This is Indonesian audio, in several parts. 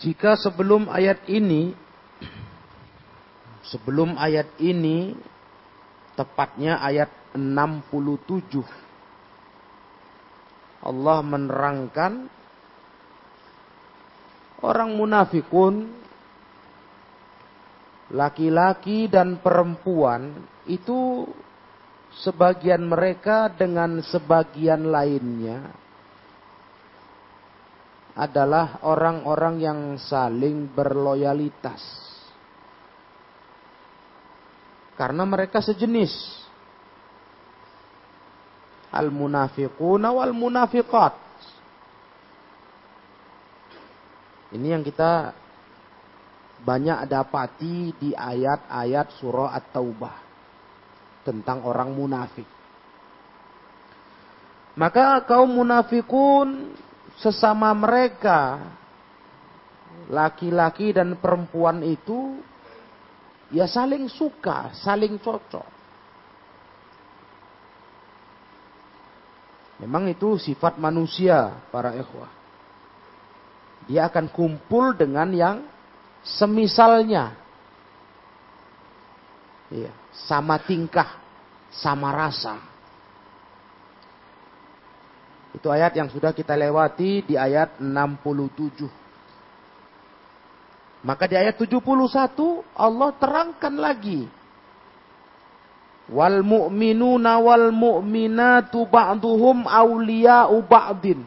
Jika sebelum ayat ini sebelum ayat ini tepatnya ayat 67 Allah menerangkan orang munafikun laki-laki dan perempuan itu sebagian mereka dengan sebagian lainnya adalah orang-orang yang saling berloyalitas. Karena mereka sejenis. Al-munafiquna wal munafiqat. Ini yang kita banyak dapati di ayat-ayat surah At-Taubah tentang orang munafik. Maka kaum munafikun sesama mereka laki-laki dan perempuan itu ya saling suka, saling cocok. Memang itu sifat manusia para ikhwah. Dia akan kumpul dengan yang semisalnya. Iya, sama tingkah, sama rasa. Itu ayat yang sudah kita lewati di ayat 67. Maka di ayat 71 Allah terangkan lagi. Wal mu'minuna wal mu'minatu ba'duhum awliya'u ba'din.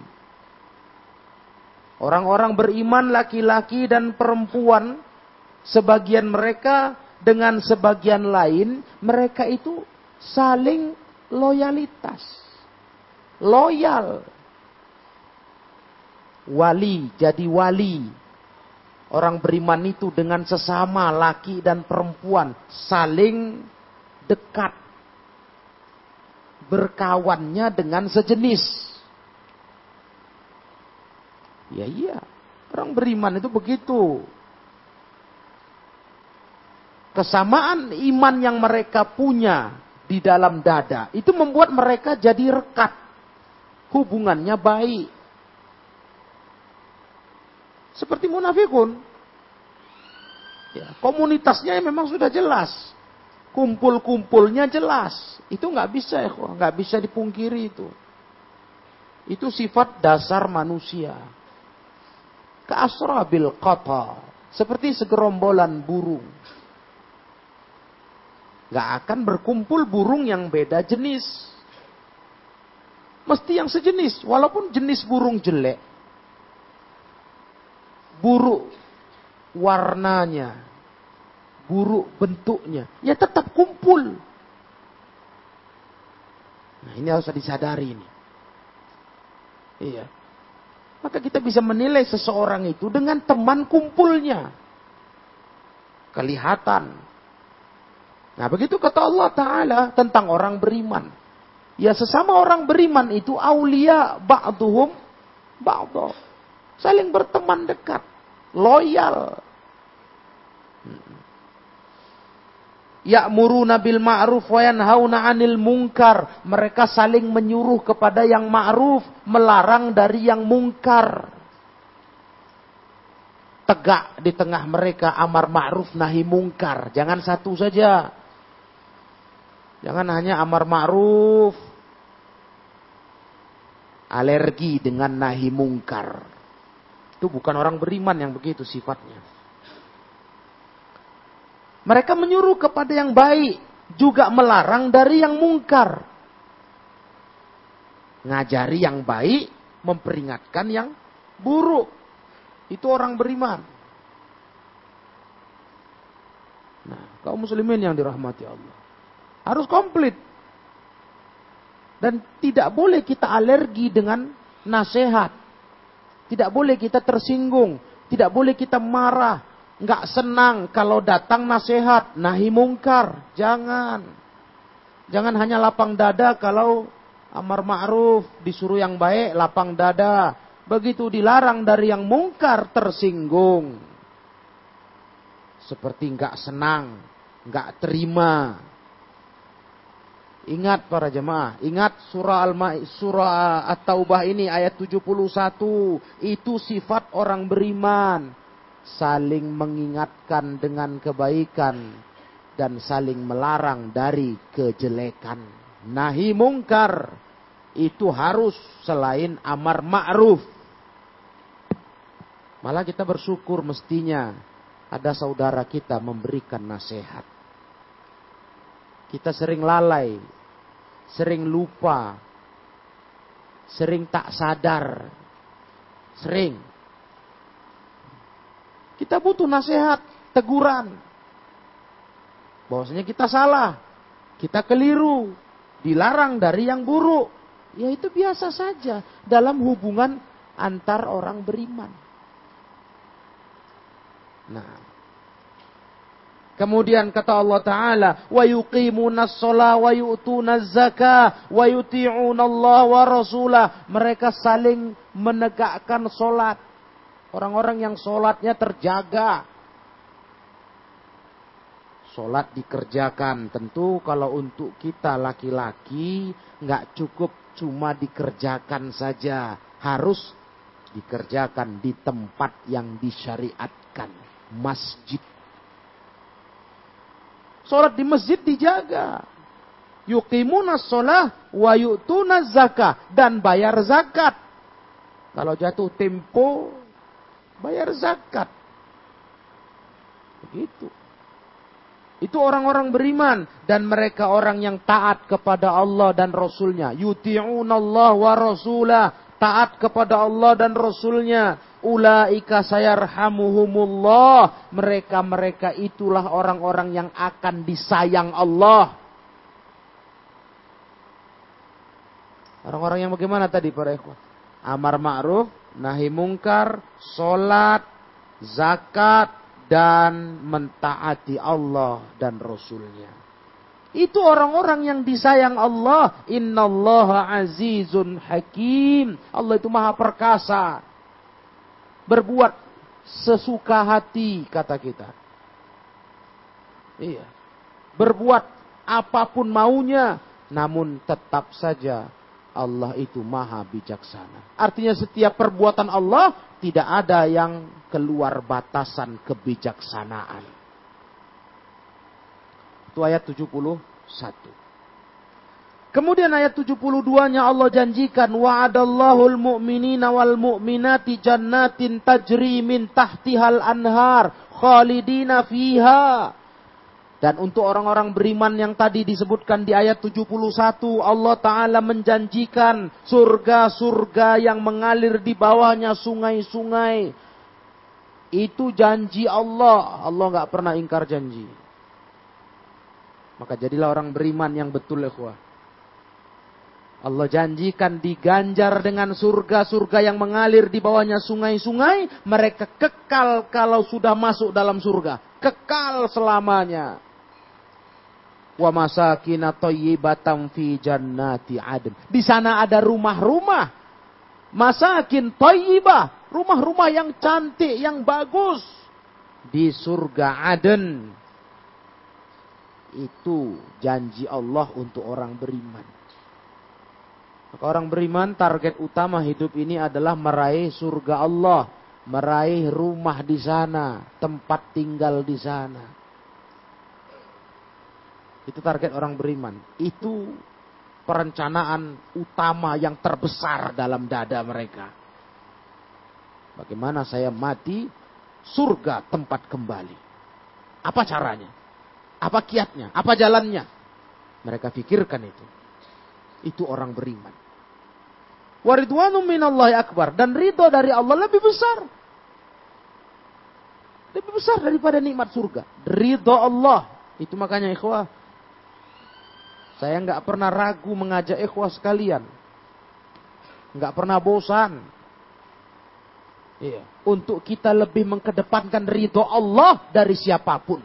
Orang-orang beriman laki-laki dan perempuan sebagian mereka dengan sebagian lain mereka itu saling loyalitas loyal. Wali, jadi wali. Orang beriman itu dengan sesama laki dan perempuan saling dekat. Berkawannya dengan sejenis. Ya iya, orang beriman itu begitu. Kesamaan iman yang mereka punya di dalam dada itu membuat mereka jadi rekat hubungannya baik. Seperti munafikun. Ya, komunitasnya memang sudah jelas. Kumpul-kumpulnya jelas. Itu nggak bisa ya, nggak bisa dipungkiri itu. Itu sifat dasar manusia. Keasrabil kata. Seperti segerombolan burung. Gak akan berkumpul burung yang beda jenis. Mesti yang sejenis. Walaupun jenis burung jelek. Buruk warnanya. Buruk bentuknya. Ya tetap kumpul. Nah ini harus disadari ini. Iya. Maka kita bisa menilai seseorang itu dengan teman kumpulnya. Kelihatan. Nah begitu kata Allah Ta'ala tentang orang beriman. Ya sesama orang beriman itu aulia ba'duhum ba'du. Saling berteman dekat. Loyal. Ya'muruna bil ma'ruf wa yanhauna 'anil munkar. Mereka saling menyuruh kepada yang ma'ruf, melarang dari yang mungkar. Tegak di tengah mereka amar ma'ruf nahi mungkar. Jangan satu saja. Jangan hanya amar ma'ruf. Alergi dengan nahi mungkar. Itu bukan orang beriman yang begitu sifatnya. Mereka menyuruh kepada yang baik. Juga melarang dari yang mungkar. Ngajari yang baik. Memperingatkan yang buruk. Itu orang beriman. Nah, kaum muslimin yang dirahmati Allah. Harus komplit. Dan tidak boleh kita alergi dengan nasihat. Tidak boleh kita tersinggung. Tidak boleh kita marah. Nggak senang kalau datang nasihat. Nahi mungkar. Jangan. Jangan hanya lapang dada kalau amar ma'ruf. Disuruh yang baik lapang dada. Begitu dilarang dari yang mungkar tersinggung. Seperti nggak senang. nggak terima Ingat para jemaah, ingat surah al surah At-Taubah ini ayat 71, itu sifat orang beriman. saling mengingatkan dengan kebaikan dan saling melarang dari kejelekan. Nahi mungkar itu harus selain amar ma'ruf. Malah kita bersyukur mestinya ada saudara kita memberikan nasihat. Kita sering lalai, sering lupa, sering tak sadar, sering. Kita butuh nasihat, teguran, bahwasanya kita salah, kita keliru, dilarang dari yang buruk. Ya itu biasa saja dalam hubungan antar orang beriman. Nah, Kemudian kata Allah Ta'ala, yu'tuna zakah wa yuti'una Allah wa rasulah. Mereka saling menegakkan solat. Orang-orang yang solatnya terjaga. Sholat dikerjakan. Tentu kalau untuk kita laki-laki nggak cukup cuma dikerjakan saja. Harus dikerjakan di tempat yang disyariatkan. Masjid. Sholat di masjid dijaga. Yuqimuna sholah wa yu'tuna zakah. Dan bayar zakat. Kalau jatuh tempo, bayar zakat. Begitu. Itu orang-orang beriman dan mereka orang yang taat kepada Allah dan Rasulnya. Yuti'unallah wa rasulah. Taat kepada Allah dan Rasulnya. Ulaika sayarhamuhumullah. Mereka-mereka itulah orang-orang yang akan disayang Allah. Orang-orang yang bagaimana tadi para ikhwan? Amar ma'ruf, nahi mungkar, solat, zakat, dan mentaati Allah dan Rasulnya. Itu orang-orang yang disayang Allah. Innallaha azizun hakim. Allah itu maha perkasa. Berbuat sesuka hati kata kita. Iya. Berbuat apa pun maunya. Namun tetap saja Allah itu maha bijaksana. Artinya setiap perbuatan Allah tidak ada yang keluar batasan kebijaksanaan. Itu ayat 71. Kemudian ayat 72-nya Allah janjikan wa'adallahu al-mu'minina wal mu'minati jannatin tajri min tahtihal anhar khalidina fiha dan untuk orang-orang beriman yang tadi disebutkan di ayat 71, Allah Ta'ala menjanjikan surga-surga yang mengalir di bawahnya sungai-sungai. Itu janji Allah. Allah nggak pernah ingkar janji. Maka jadilah orang beriman yang betul ikhwah. Allah janjikan diganjar dengan surga-surga yang mengalir di bawahnya sungai-sungai. Mereka kekal kalau sudah masuk dalam surga. Kekal selamanya wa masakina thayyibatan fi jannati adn. Di sana ada rumah-rumah masakin thayyibah, rumah-rumah yang cantik, yang bagus di surga Aden. Itu janji Allah untuk orang beriman. Maka orang beriman target utama hidup ini adalah meraih surga Allah, meraih rumah di sana, tempat tinggal di sana. Itu target orang beriman. Itu perencanaan utama yang terbesar dalam dada mereka. Bagaimana saya mati, surga tempat kembali. Apa caranya? Apa kiatnya? Apa jalannya? Mereka pikirkan itu. Itu orang beriman. Waridwanu minallahi akbar. Dan ridho dari Allah lebih besar. Lebih besar daripada nikmat surga. Ridho Allah. Itu makanya ikhwah saya nggak pernah ragu mengajak ikhwah sekalian. Nggak pernah bosan. Iya. Untuk kita lebih mengkedepankan ridho Allah dari siapa pun.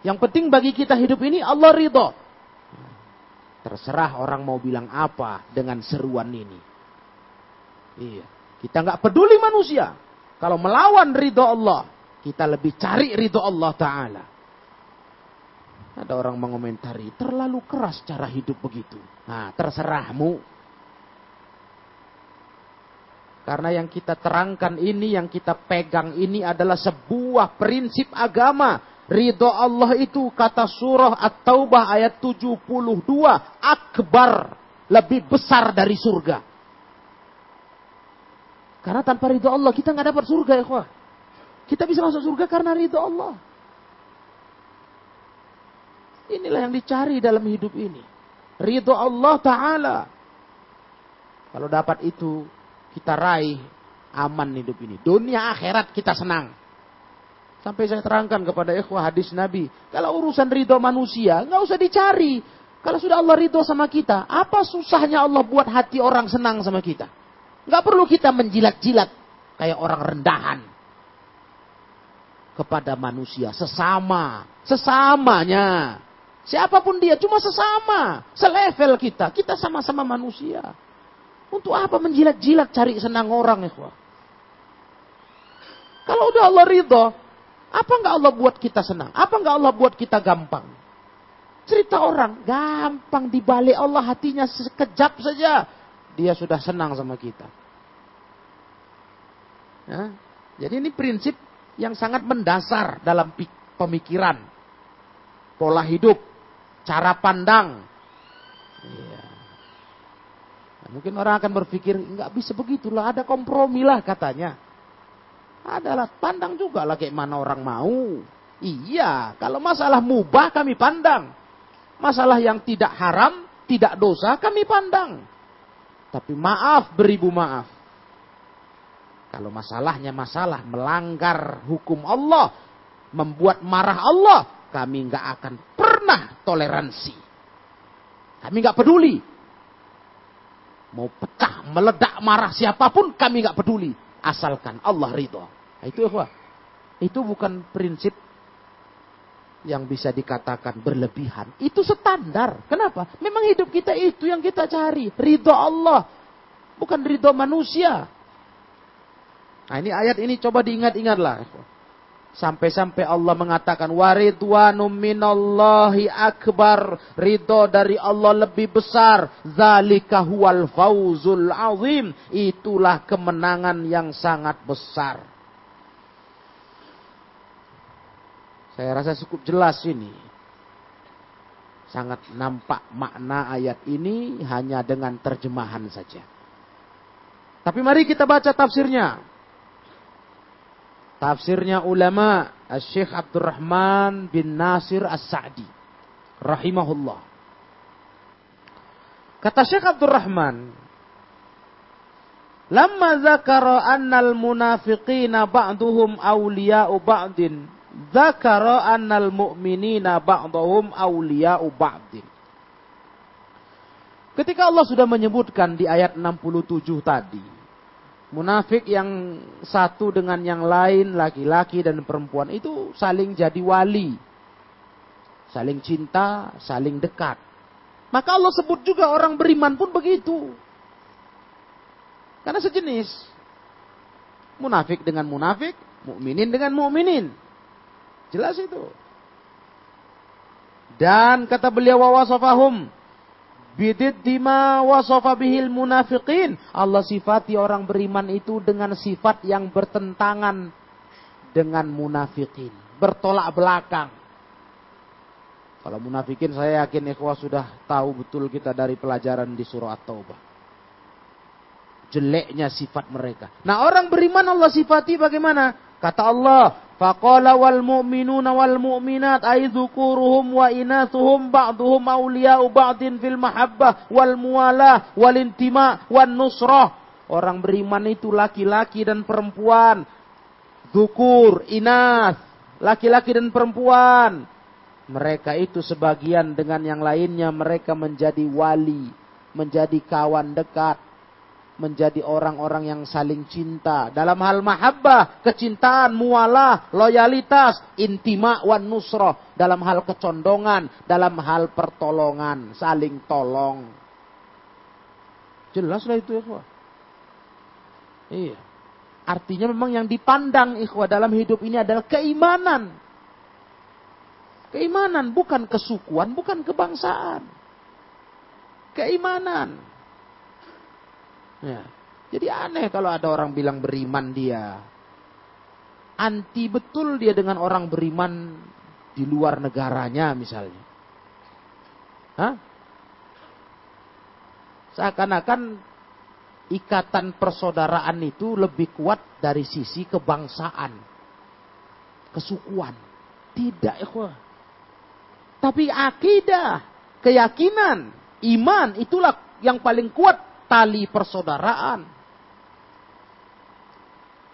Yang penting bagi kita hidup ini Allah ridho. Terserah orang mau bilang apa dengan seruan ini. Iya. Kita nggak peduli manusia. Kalau melawan ridho Allah, kita lebih cari ridho Allah Ta'ala. Ada orang mengomentari, terlalu keras cara hidup begitu. Nah, terserahmu. Karena yang kita terangkan ini, yang kita pegang ini adalah sebuah prinsip agama. Ridho Allah itu kata surah At-Taubah ayat 72 akbar lebih besar dari surga. Karena tanpa ridho Allah kita nggak dapat surga ya Kita bisa masuk surga karena ridho Allah. Inilah yang dicari dalam hidup ini. Ridho Allah Ta'ala. Kalau dapat itu, kita raih aman hidup ini. Dunia akhirat kita senang. Sampai saya terangkan kepada ikhwah hadis Nabi. Kalau urusan ridho manusia, nggak usah dicari. Kalau sudah Allah ridho sama kita, apa susahnya Allah buat hati orang senang sama kita? Nggak perlu kita menjilat-jilat kayak orang rendahan kepada manusia sesama, sesamanya. Siapa pun dia, cuma sesama, selevel kita. Kita sama-sama manusia. Untuk apa menjilat-jilat cari senang orang, ikhwah? Kalau udah Allah ridho, apa nggak Allah buat kita senang? Apa nggak Allah buat kita gampang? Cerita orang, gampang dibalik Allah hatinya sekejap saja. Dia sudah senang sama kita. Ya, jadi ini prinsip yang sangat mendasar dalam pemikiran, pola hidup, cara pandang. Ya. Nah, mungkin orang akan berpikir, nggak bisa begitulah, ada kompromi lah katanya. Adalah pandang juga lah kayak mana orang mau. Iya, kalau masalah mubah kami pandang. Masalah yang tidak haram, tidak dosa kami pandang. Tapi maaf beribu maaf. Kalau masalahnya masalah melanggar hukum Allah, membuat marah Allah, kami nggak akan pernah toleransi. Kami nggak peduli. Mau pecah, meledak, marah siapa pun kami nggak peduli. Asalkan Allah ridho. Nah, itu ya, Itu bukan prinsip yang bisa dikatakan berlebihan. Itu standar. Kenapa? Memang hidup kita itu yang kita cari. Ridho Allah. Bukan ridho manusia. Nah ini ayat ini coba diingat-ingatlah. Sampai-sampai Allah mengatakan waridwanum minallahi akbar. Ridho dari Allah lebih besar. Zalika huwal fauzul azim. Itulah kemenangan yang sangat besar. Saya rasa cukup jelas ini. Sangat nampak makna ayat ini hanya dengan terjemahan saja. Tapi mari kita baca tafsirnya. Tafsirnya ulama Syekh Abdurrahman bin Nasir As-Sa'di rahimahullah. Kata Syekh Abdurrahman, "Lamma zakara annal munafiqina ba'duhum awliya'u ba'din, zakara annal mu'minina ba'duhum awliya'u ba'din." Ketika Allah sudah menyebutkan di ayat 67 tadi, Munafik yang satu dengan yang lain, laki-laki dan perempuan itu saling jadi wali. Saling cinta, saling dekat. Maka Allah sebut juga orang beriman pun begitu. Karena sejenis. Munafik dengan munafik, mukminin dengan mukminin. Jelas itu. Dan kata beliau wawasofahum Bidid dima wasofa bihil munafiqin. Allah sifati orang beriman itu dengan sifat yang bertentangan dengan munafikin. Bertolak belakang. Kalau munafikin saya yakin ikhwah sudah tahu betul kita dari pelajaran di surah At-Taubah. Jeleknya sifat mereka. Nah orang beriman Allah sifati bagaimana? Kata Allah, Faqala wal mu'minuna wal mu'minat ay dzukuruhum wa inathuhum ba'duhum awliya'u ba'din fil mahabbah wal muwalah wal intima wan nusrah. Orang beriman itu laki-laki dan perempuan. Zukur, inas, laki-laki dan perempuan. Mereka itu sebagian dengan yang lainnya mereka menjadi wali, menjadi kawan dekat, menjadi orang-orang yang saling cinta. Dalam hal mahabbah, kecintaan, mualah, loyalitas, intima, wan nusroh. Dalam hal kecondongan, dalam hal pertolongan, saling tolong. Jelaslah itu ikhwah. Iya. Artinya memang yang dipandang ikhwah dalam hidup ini adalah keimanan. Keimanan bukan kesukuan, bukan kebangsaan. Keimanan. Ya. Jadi aneh kalau ada orang bilang beriman dia. Anti betul dia dengan orang beriman di luar negaranya misalnya. Hah? Seakan-akan ikatan persaudaraan itu lebih kuat dari sisi kebangsaan, kesukuan. Tidak, ikhwah. Tapi akidah, keyakinan, iman itulah yang paling kuat tali persaudaraan.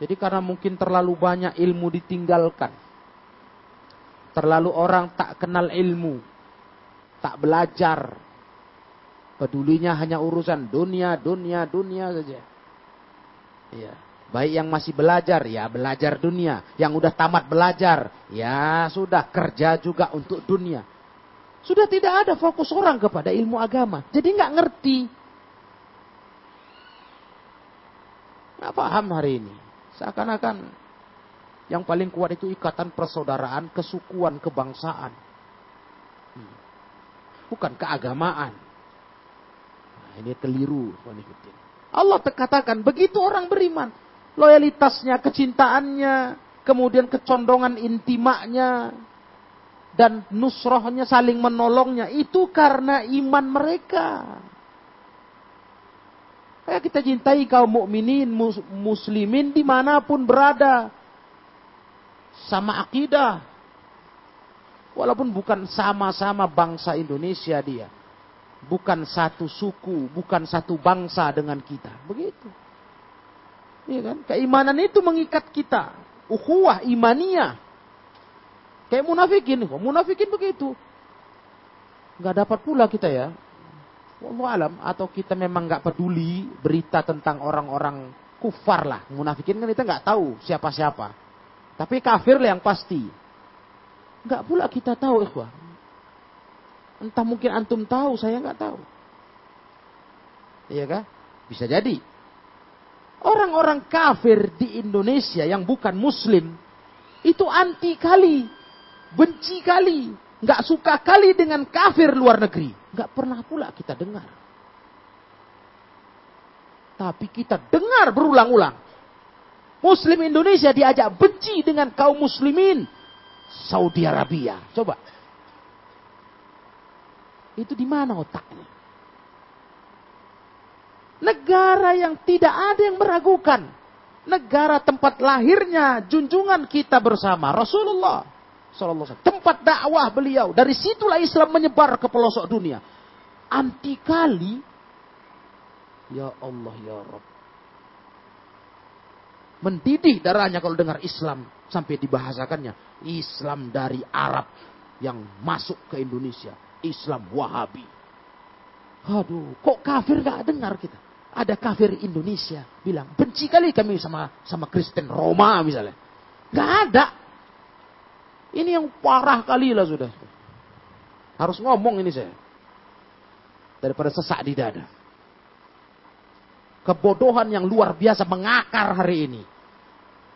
Jadi karena mungkin terlalu banyak ilmu ditinggalkan. Terlalu orang tak kenal ilmu. Tak belajar. Pedulinya hanya urusan dunia, dunia, dunia saja. Iya. Baik yang masih belajar, ya belajar dunia. Yang udah tamat belajar, ya sudah kerja juga untuk dunia. Sudah tidak ada fokus orang kepada ilmu agama. Jadi nggak ngerti. Nggak paham hari ini. Seakan-akan yang paling kuat itu ikatan persaudaraan, kesukuan, kebangsaan. Hmm. Bukan keagamaan. Nah, ini keliru. Allah katakan, begitu orang beriman. Loyalitasnya, kecintaannya, kemudian kecondongan intimaknya, dan nusrohnya saling menolongnya itu karena iman mereka. Kayak kita cintai kaum mukminin, muslimin di mana pun berada, sama akidah, walaupun bukan sama-sama bangsa Indonesia dia, bukan satu suku, bukan satu bangsa dengan kita, begitu. Iya kan? Keimanan itu mengikat kita, ukhuwah imaniyah Kayak munafikin, munafikin begitu. Nggak dapat pula kita ya. Wallahu alam atau kita memang nggak peduli berita tentang orang-orang kufar lah. Munafikin kan kita nggak tahu siapa-siapa. Tapi kafir lah yang pasti. Nggak pula kita tahu ikhwah. Entah mungkin antum tahu, saya nggak tahu. Iya kan? Bisa jadi. Orang-orang kafir di Indonesia yang bukan muslim itu anti kali benci kali, nggak suka kali dengan kafir luar negeri. Nggak pernah pula kita dengar. Tapi kita dengar berulang-ulang. Muslim Indonesia diajak benci dengan kaum muslimin Saudi Arabia. Coba. Itu di mana otaknya? Negara yang tidak ada yang meragukan. Negara tempat lahirnya junjungan kita bersama Rasulullah Sallallahu Tempat dakwah beliau. Dari situlah Islam menyebar ke pelosok dunia. Anti kali. Ya Allah ya Rabb. Mendidih darahnya kalau dengar Islam. Sampai dibahasakannya. Islam dari Arab. Yang masuk ke Indonesia. Islam Wahabi. Aduh, kok kafir gak dengar kita? Ada kafir Indonesia bilang, benci kali kami sama sama Kristen Roma misalnya. Gak ada. Ini yang parah kali lah sudah. Harus ngomong ini saya. Daripada sesak di dada. Kebodohan yang luar biasa mengakar hari ini.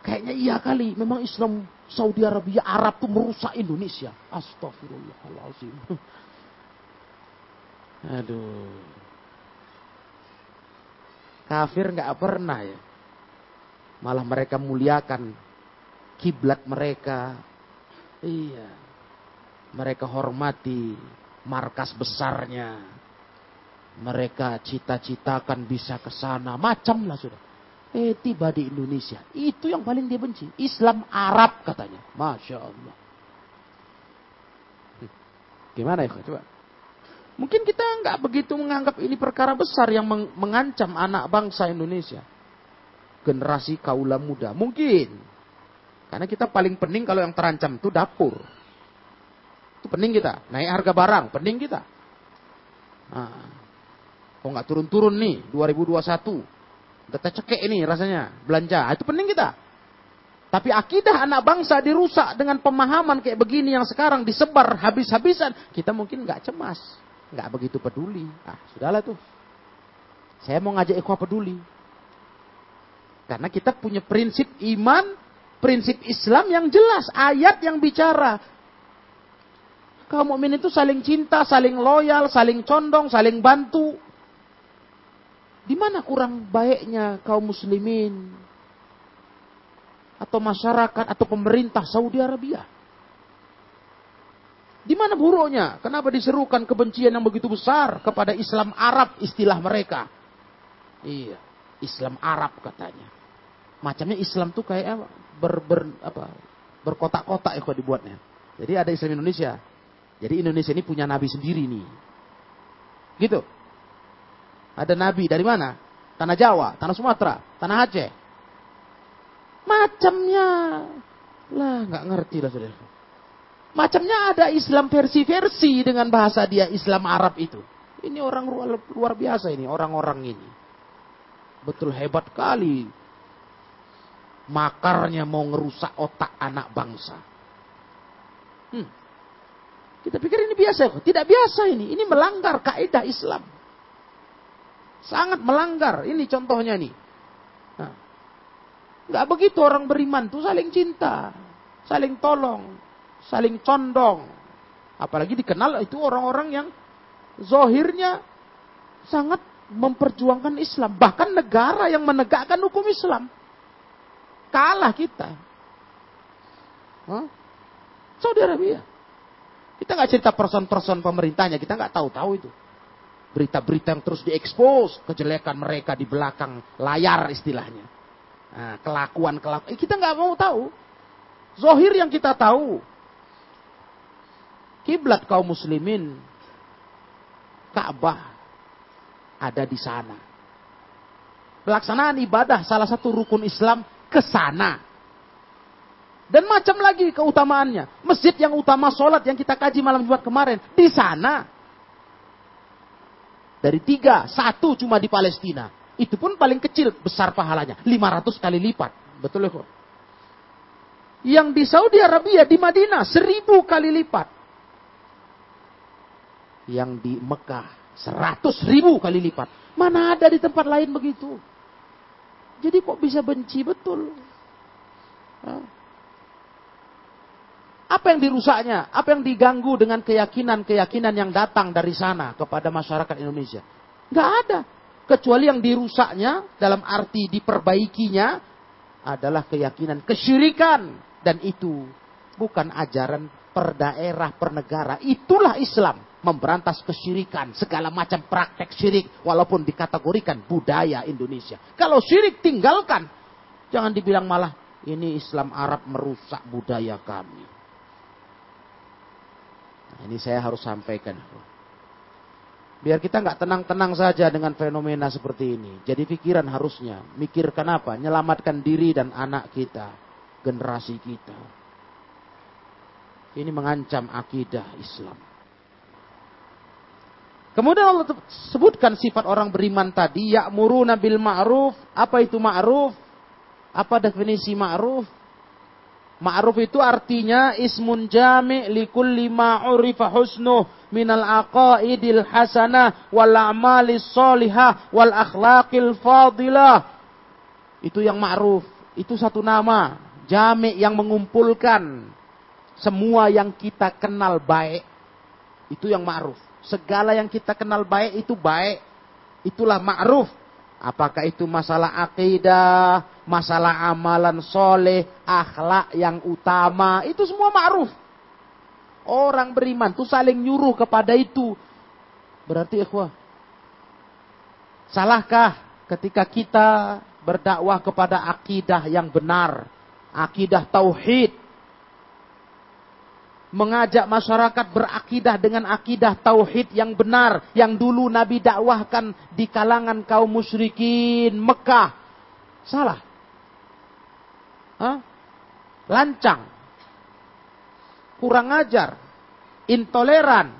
Kayaknya iya kali. Memang Islam Saudi Arabia, Arab tuh merusak Indonesia. Astagfirullahaladzim. Aduh. Kafir nggak pernah ya. Malah mereka muliakan kiblat mereka, Iya. Mereka hormati markas besarnya. Mereka cita-citakan bisa ke sana. Macam lah sudah. Eh tiba di Indonesia. Itu yang paling dia benci. Islam Arab katanya. Masya Allah. Hmm. Gimana ya coba? Mungkin kita nggak begitu menganggap ini perkara besar yang mengancam anak bangsa Indonesia. Generasi kaula muda. Mungkin. Karena kita paling pening kalau yang terancam itu dapur. Itu pening kita. Naik harga barang, pening kita. Nah, kok nggak turun-turun nih 2021. Udah cekek ini rasanya belanja. Itu pening kita. Tapi akidah anak bangsa dirusak dengan pemahaman kayak begini yang sekarang disebar habis-habisan. Kita mungkin nggak cemas, nggak begitu peduli. Ah, sudahlah tuh. Saya mau ngajak ikhwah peduli. Karena kita punya prinsip iman prinsip Islam yang jelas, ayat yang bicara. Kaum mukmin itu saling cinta, saling loyal, saling condong, saling bantu. Di mana kurang baiknya kaum muslimin atau masyarakat atau pemerintah Saudi Arabia? Di mana buruknya? Kenapa diserukan kebencian yang begitu besar kepada Islam Arab istilah mereka? Iya, Islam Arab katanya. Macamnya Islam tuh kayak apa? Ber, ber apa? Berkotak-kotak ya dibuatnya. Jadi ada Islam Indonesia. Jadi Indonesia ini punya nabi sendiri nih. Gitu. Ada nabi dari mana? Tanah Jawa, tanah Sumatera, tanah Aceh. Macamnya lah nggak ngerti lah saudara. Macamnya ada Islam versi-versi dengan bahasa dia Islam Arab itu. Ini orang luar, luar biasa ini, orang-orang ini. Betul hebat kali. Makarnya mau ngerusak otak anak bangsa. Hmm. Kita pikir ini biasa. Tidak biasa ini. Ini melanggar kaidah Islam. Sangat melanggar. Ini contohnya nih. Nah, Gak begitu orang beriman tuh saling cinta. Saling tolong saling condong. Apalagi dikenal itu orang-orang yang zohirnya sangat memperjuangkan Islam. Bahkan negara yang menegakkan hukum Islam. Kalah kita. Huh? Saudi Arabia. Kita nggak cerita person-person pemerintahnya, kita nggak tahu-tahu itu. Berita-berita yang terus diekspos, kejelekan mereka di belakang layar istilahnya. Nah, kelakuan-kelakuan, kita nggak mau tahu. Zohir yang kita tahu, kiblat kaum muslimin Ka'bah ada di sana. Pelaksanaan ibadah salah satu rukun Islam ke sana. Dan macam lagi keutamaannya. Masjid yang utama sholat yang kita kaji malam Jumat kemarin. Di sana. Dari tiga, satu cuma di Palestina. Itu pun paling kecil, besar pahalanya. 500 kali lipat. Betul ya Yang di Saudi Arabia, di Madinah, seribu kali lipat yang di Mekah. Seratus ribu kali lipat. Mana ada di tempat lain begitu. Jadi kok bisa benci betul. Apa yang dirusaknya? Apa yang diganggu dengan keyakinan-keyakinan yang datang dari sana kepada masyarakat Indonesia? Gak ada. Kecuali yang dirusaknya dalam arti diperbaikinya adalah keyakinan kesyirikan. Dan itu bukan ajaran per daerah, per negara. Itulah Islam memberantas kesyirikan, segala macam praktek syirik walaupun dikategorikan budaya Indonesia. Kalau syirik tinggalkan, jangan dibilang malah ini Islam Arab merusak budaya kami. Nah, ini saya harus sampaikan. Biar kita nggak tenang-tenang saja dengan fenomena seperti ini. Jadi pikiran harusnya mikirkan apa? Menyelamatkan diri dan anak kita, generasi kita. Ini mengancam akidah Islam. Kemudian Allah sebutkan sifat orang beriman tadi, ya'muruna bil ma'ruf. Apa itu ma'ruf? Apa definisi ma'ruf? Ma'ruf itu artinya ismun jami' li kulli ma'urifa husnuh minal aqaidil hasanah wal a'malis salihah wal akhlaqil fadilah. Itu yang ma'ruf. Itu satu nama. Jami' yang mengumpulkan semua yang kita kenal baik. Itu yang ma'ruf. Segala yang kita kenal baik itu baik. Itulah ma'ruf. Apakah itu masalah akidah, masalah amalan soleh, akhlak yang utama. Itu semua ma'ruf. Orang beriman itu saling nyuruh kepada itu. Berarti ikhwah. Salahkah ketika kita berdakwah kepada akidah yang benar. Akidah tauhid mengajak masyarakat berakidah dengan akidah tauhid yang benar yang dulu Nabi dakwahkan di kalangan kaum musyrikin Mekah. Salah. Hah? Lancang. Kurang ajar. Intoleran.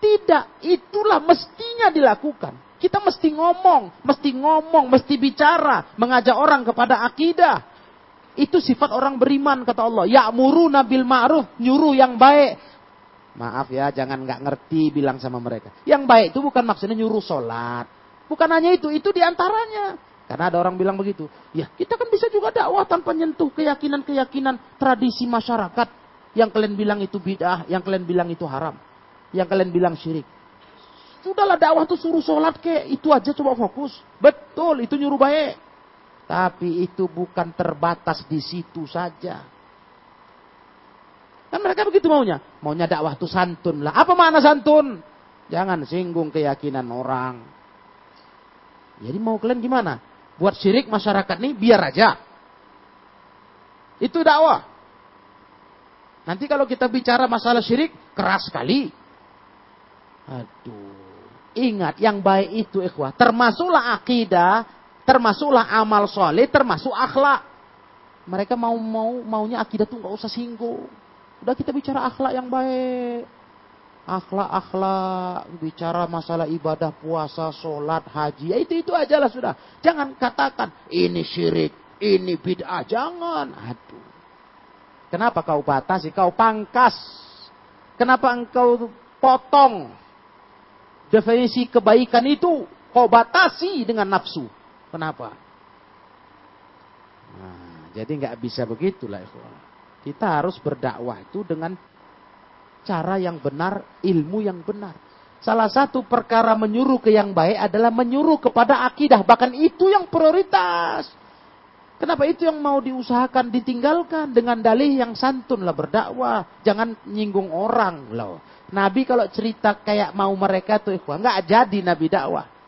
Tidak, itulah mestinya dilakukan. Kita mesti ngomong, mesti ngomong, mesti bicara, mengajak orang kepada akidah. Itu sifat orang beriman kata Allah. Ya'muru nabil ma'ruf, nyuruh yang baik. Maaf ya, jangan nggak ngerti bilang sama mereka. Yang baik itu bukan maksudnya nyuruh sholat. Bukan hanya itu, itu di antaranya. Karena ada orang bilang begitu. Ya, kita kan bisa juga dakwah tanpa nyentuh keyakinan-keyakinan tradisi masyarakat. Yang kalian bilang itu bid'ah, yang kalian bilang itu haram. Yang kalian bilang syirik. Sudahlah dakwah tuh suruh sholat ke, itu aja coba fokus. Betul, itu nyuruh baik. Tapi itu bukan terbatas di situ saja. Kan mereka begitu maunya. Maunya dakwah itu santun lah. Apa makna santun? Jangan singgung keyakinan orang. Jadi mau kalian gimana? Buat syirik masyarakat nih biar aja. Itu dakwah. Nanti kalau kita bicara masalah syirik, keras sekali. Aduh. Ingat, yang baik itu ikhwah. Termasuklah akidah, termasuklah amal soleh, termasuk akhlak. Mereka mau mau maunya akidah tuh nggak usah singgung. Udah kita bicara akhlak yang baik. Akhlak-akhlak, bicara masalah ibadah, puasa, sholat, haji. Ya itu itu aja lah sudah. Jangan katakan ini syirik, ini bid'ah. Jangan. Aduh. Kenapa kau batasi? Kau pangkas. Kenapa engkau potong definisi kebaikan itu? Kau batasi dengan nafsu. Kenapa? Nah, jadi nggak bisa begitulah ikhwan. Kita harus berdakwah itu dengan cara yang benar, ilmu yang benar. Salah satu perkara menyuruh ke yang baik adalah menyuruh kepada akidah. Bahkan itu yang prioritas. Kenapa itu yang mau diusahakan ditinggalkan dengan dalih yang santun lah berdakwah, jangan nyinggung orang loh. Nabi kalau cerita kayak mau mereka tuh ikhwah, nggak jadi Nabi dakwah.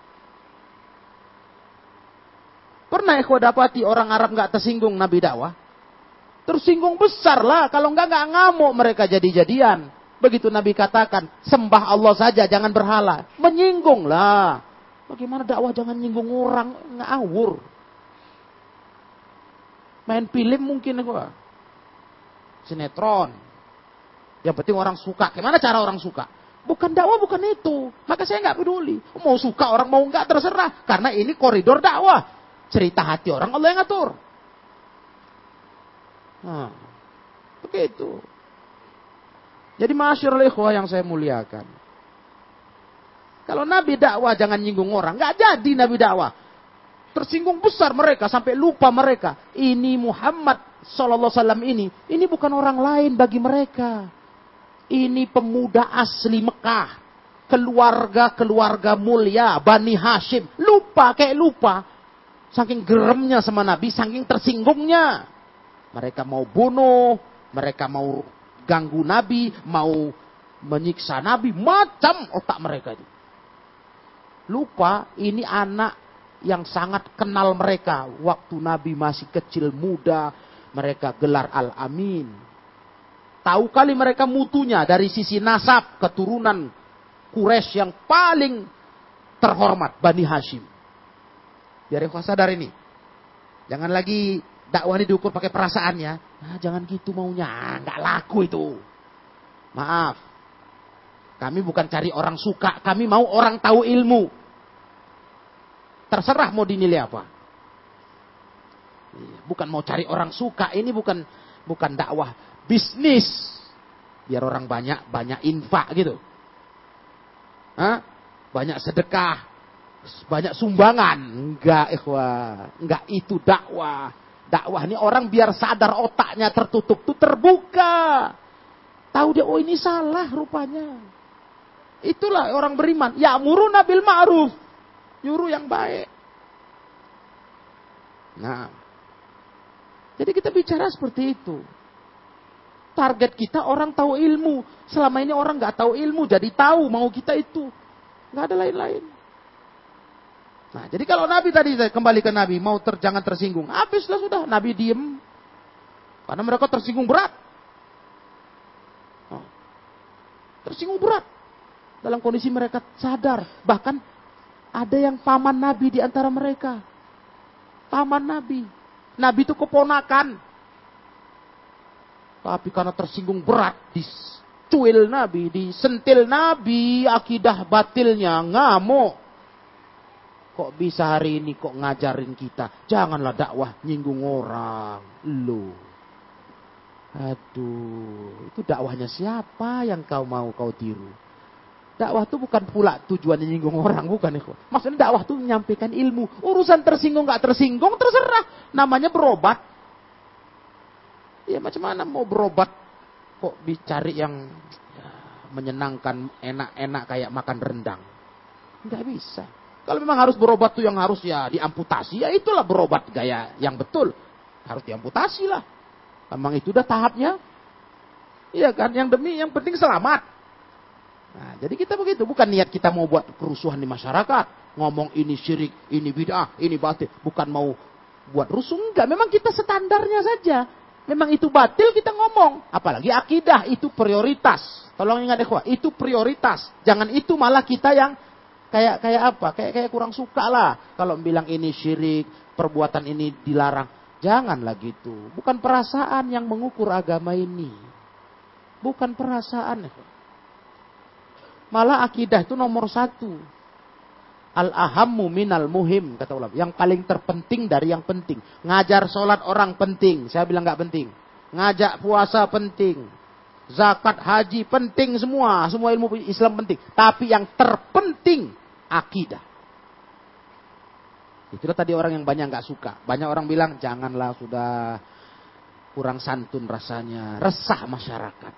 Pernah ikhwah dapati orang Arab nggak tersinggung Nabi dakwah? Tersinggung besar lah, kalau nggak nggak ngamuk mereka jadi-jadian. Begitu Nabi katakan, sembah Allah saja, jangan berhala. Menyinggung lah. Bagaimana dakwah jangan nyinggung orang, ngawur. Main film mungkin gua. Sinetron. Yang penting orang suka. Gimana cara orang suka? Bukan dakwah, bukan itu. Maka saya nggak peduli. Mau suka orang mau nggak terserah. Karena ini koridor dakwah. Cerita hati orang Allah yang ngatur. Nah, begitu. Jadi ikhwah yang saya muliakan. Kalau Nabi dakwah jangan nyinggung orang. Nggak jadi Nabi dakwah. Tersinggung besar mereka sampai lupa mereka. Ini Muhammad Wasallam ini, ini bukan orang lain bagi mereka. Ini pemuda asli Mekah, keluarga-keluarga mulia, Bani Hashim. Lupa kayak lupa. Saking geremnya sama Nabi, saking tersinggungnya. Mereka mau bunuh, mereka mau ganggu Nabi, mau menyiksa Nabi, macam otak mereka itu. Lupa ini anak yang sangat kenal mereka waktu Nabi masih kecil muda mereka gelar Al-Amin tahu kali mereka mutunya dari sisi nasab keturunan Quraisy yang paling terhormat Bani Hashim biar kau sadar ini. Jangan lagi dakwah ini diukur pakai perasaannya. Nah, jangan gitu maunya. Nggak laku itu. Maaf. Kami bukan cari orang suka. Kami mau orang tahu ilmu. Terserah mau dinilai apa. Iya, bukan mau cari orang suka, ini bukan bukan dakwah bisnis. Biar orang banyak banyak infak gitu. Hah? Banyak sedekah, banyak sumbangan. Enggak, ikhwah. Enggak itu dakwah. Dakwah ini orang biar sadar otaknya tertutup tuh terbuka. Tahu dia, oh ini salah rupanya. Itulah orang beriman. Ya muru nabil ma'ruf nyuruh yang baik. Nah, jadi kita bicara seperti itu. Target kita orang tahu ilmu. Selama ini orang nggak tahu ilmu, jadi tahu mau kita itu. Nggak ada lain-lain. Nah, jadi kalau Nabi tadi kembali ke Nabi mau ter, jangan tersinggung, habislah sudah Nabi diem, karena mereka tersinggung berat. Oh. Tersinggung berat dalam kondisi mereka sadar, bahkan ada yang paman Nabi di antara mereka. Paman Nabi. Nabi itu keponakan. Tapi karena tersinggung berat, dicuil Nabi, disentil Nabi, akidah batilnya, ngamuk. Kok bisa hari ini kok ngajarin kita? Janganlah dakwah nyinggung orang. Lu. Aduh, itu dakwahnya siapa yang kau mau kau tiru? Dakwah itu bukan pula tujuannya nyinggung orang, bukan itu. Maksudnya dakwah itu menyampaikan ilmu. Urusan tersinggung gak tersinggung terserah. Namanya berobat. Ya macam mana mau berobat kok dicari yang ya, menyenangkan enak-enak kayak makan rendang. Nggak bisa. Kalau memang harus berobat tuh yang harus ya diamputasi, ya itulah berobat gaya yang betul. Harus diamputasi lah. Memang itu udah tahapnya. Iya kan, yang demi yang penting selamat. Nah, jadi kita begitu, bukan niat kita mau buat kerusuhan di masyarakat, ngomong ini syirik, ini bid'ah, ini batil, bukan mau buat rusuh enggak, memang kita standarnya saja. Memang itu batil kita ngomong, apalagi akidah itu prioritas. Tolong ingat ya, itu prioritas. Jangan itu malah kita yang kayak kayak apa? Kayak kayak kurang suka lah kalau bilang ini syirik, perbuatan ini dilarang. Janganlah gitu. Bukan perasaan yang mengukur agama ini. Bukan perasaan. Malah akidah itu nomor satu. Al-ahammu minal muhim, kata ulama. Yang paling terpenting dari yang penting. Ngajar sholat orang penting. Saya bilang nggak penting. Ngajak puasa penting. Zakat, haji penting semua. Semua ilmu Islam penting. Tapi yang terpenting akidah. Itulah tadi orang yang banyak nggak suka. Banyak orang bilang janganlah sudah kurang santun rasanya, resah masyarakat.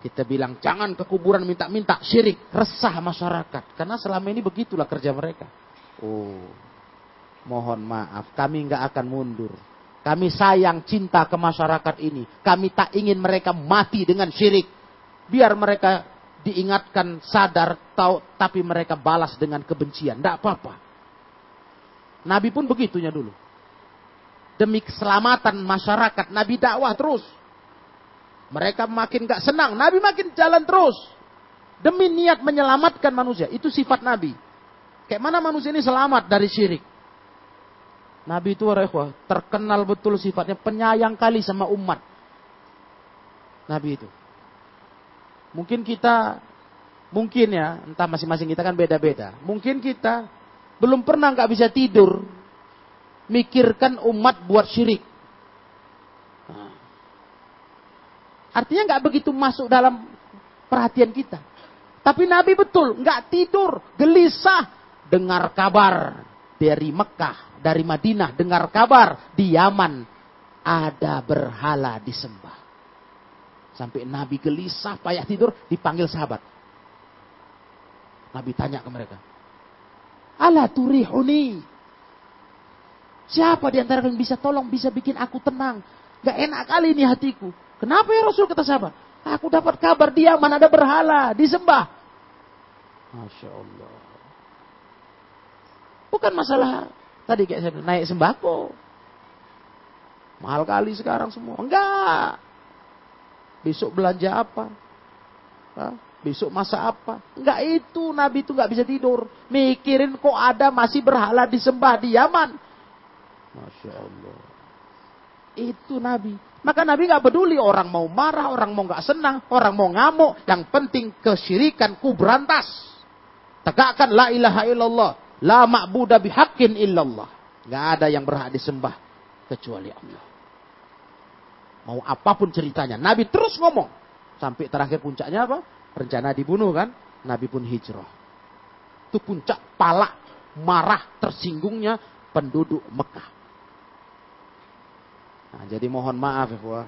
Kita bilang jangan ke kuburan minta-minta syirik, resah masyarakat. Karena selama ini begitulah kerja mereka. Oh, mohon maaf, kami nggak akan mundur. Kami sayang cinta ke masyarakat ini. Kami tak ingin mereka mati dengan syirik. Biar mereka diingatkan, sadar, tahu, tapi mereka balas dengan kebencian. Tidak apa-apa. Nabi pun begitunya dulu. Demi keselamatan masyarakat, Nabi dakwah terus. Mereka makin gak senang, Nabi makin jalan terus. Demi niat menyelamatkan manusia. Itu sifat Nabi. Kayak mana manusia ini selamat dari syirik. Nabi itu terkenal betul sifatnya penyayang kali sama umat. Nabi itu. Mungkin kita, mungkin ya, entah masing-masing kita kan beda-beda. Mungkin kita belum pernah nggak bisa tidur, mikirkan umat buat syirik. Nah. Artinya nggak begitu masuk dalam perhatian kita. Tapi Nabi betul, nggak tidur, gelisah, dengar kabar dari Mekah, dari Madinah, dengar kabar di Yaman ada berhala disembah. Sampai Nabi gelisah, payah tidur, dipanggil sahabat. Nabi tanya ke mereka. Ala turihuni. Siapa di antara kalian bisa tolong, bisa bikin aku tenang. Gak enak kali ini hatiku. Kenapa ya Rasul kata sahabat? Aku dapat kabar dia mana ada berhala, disembah. Masya Allah. Bukan masalah tadi kayak saya naik sembako. Mahal kali sekarang semua. Enggak. Besok belanja apa? Hah? Besok masa apa? Enggak itu, Nabi itu enggak bisa tidur. Mikirin kok ada masih berhala disembah di Yaman. Masya Allah. Itu Nabi. Maka Nabi nggak peduli orang mau marah, orang mau nggak senang, orang mau ngamuk. Yang penting kesyirikan ku berantas. Tegakkan la ilaha illallah. La ma'budah bihaqqin illallah. Nggak ada yang berhak disembah kecuali Allah. Mau apa pun ceritanya. Nabi terus ngomong. Sampai terakhir puncaknya apa? Rencana dibunuh kan? Nabi pun hijrah. Itu puncak palak, marah, tersinggungnya penduduk Mekah. Nah, jadi mohon maaf ya,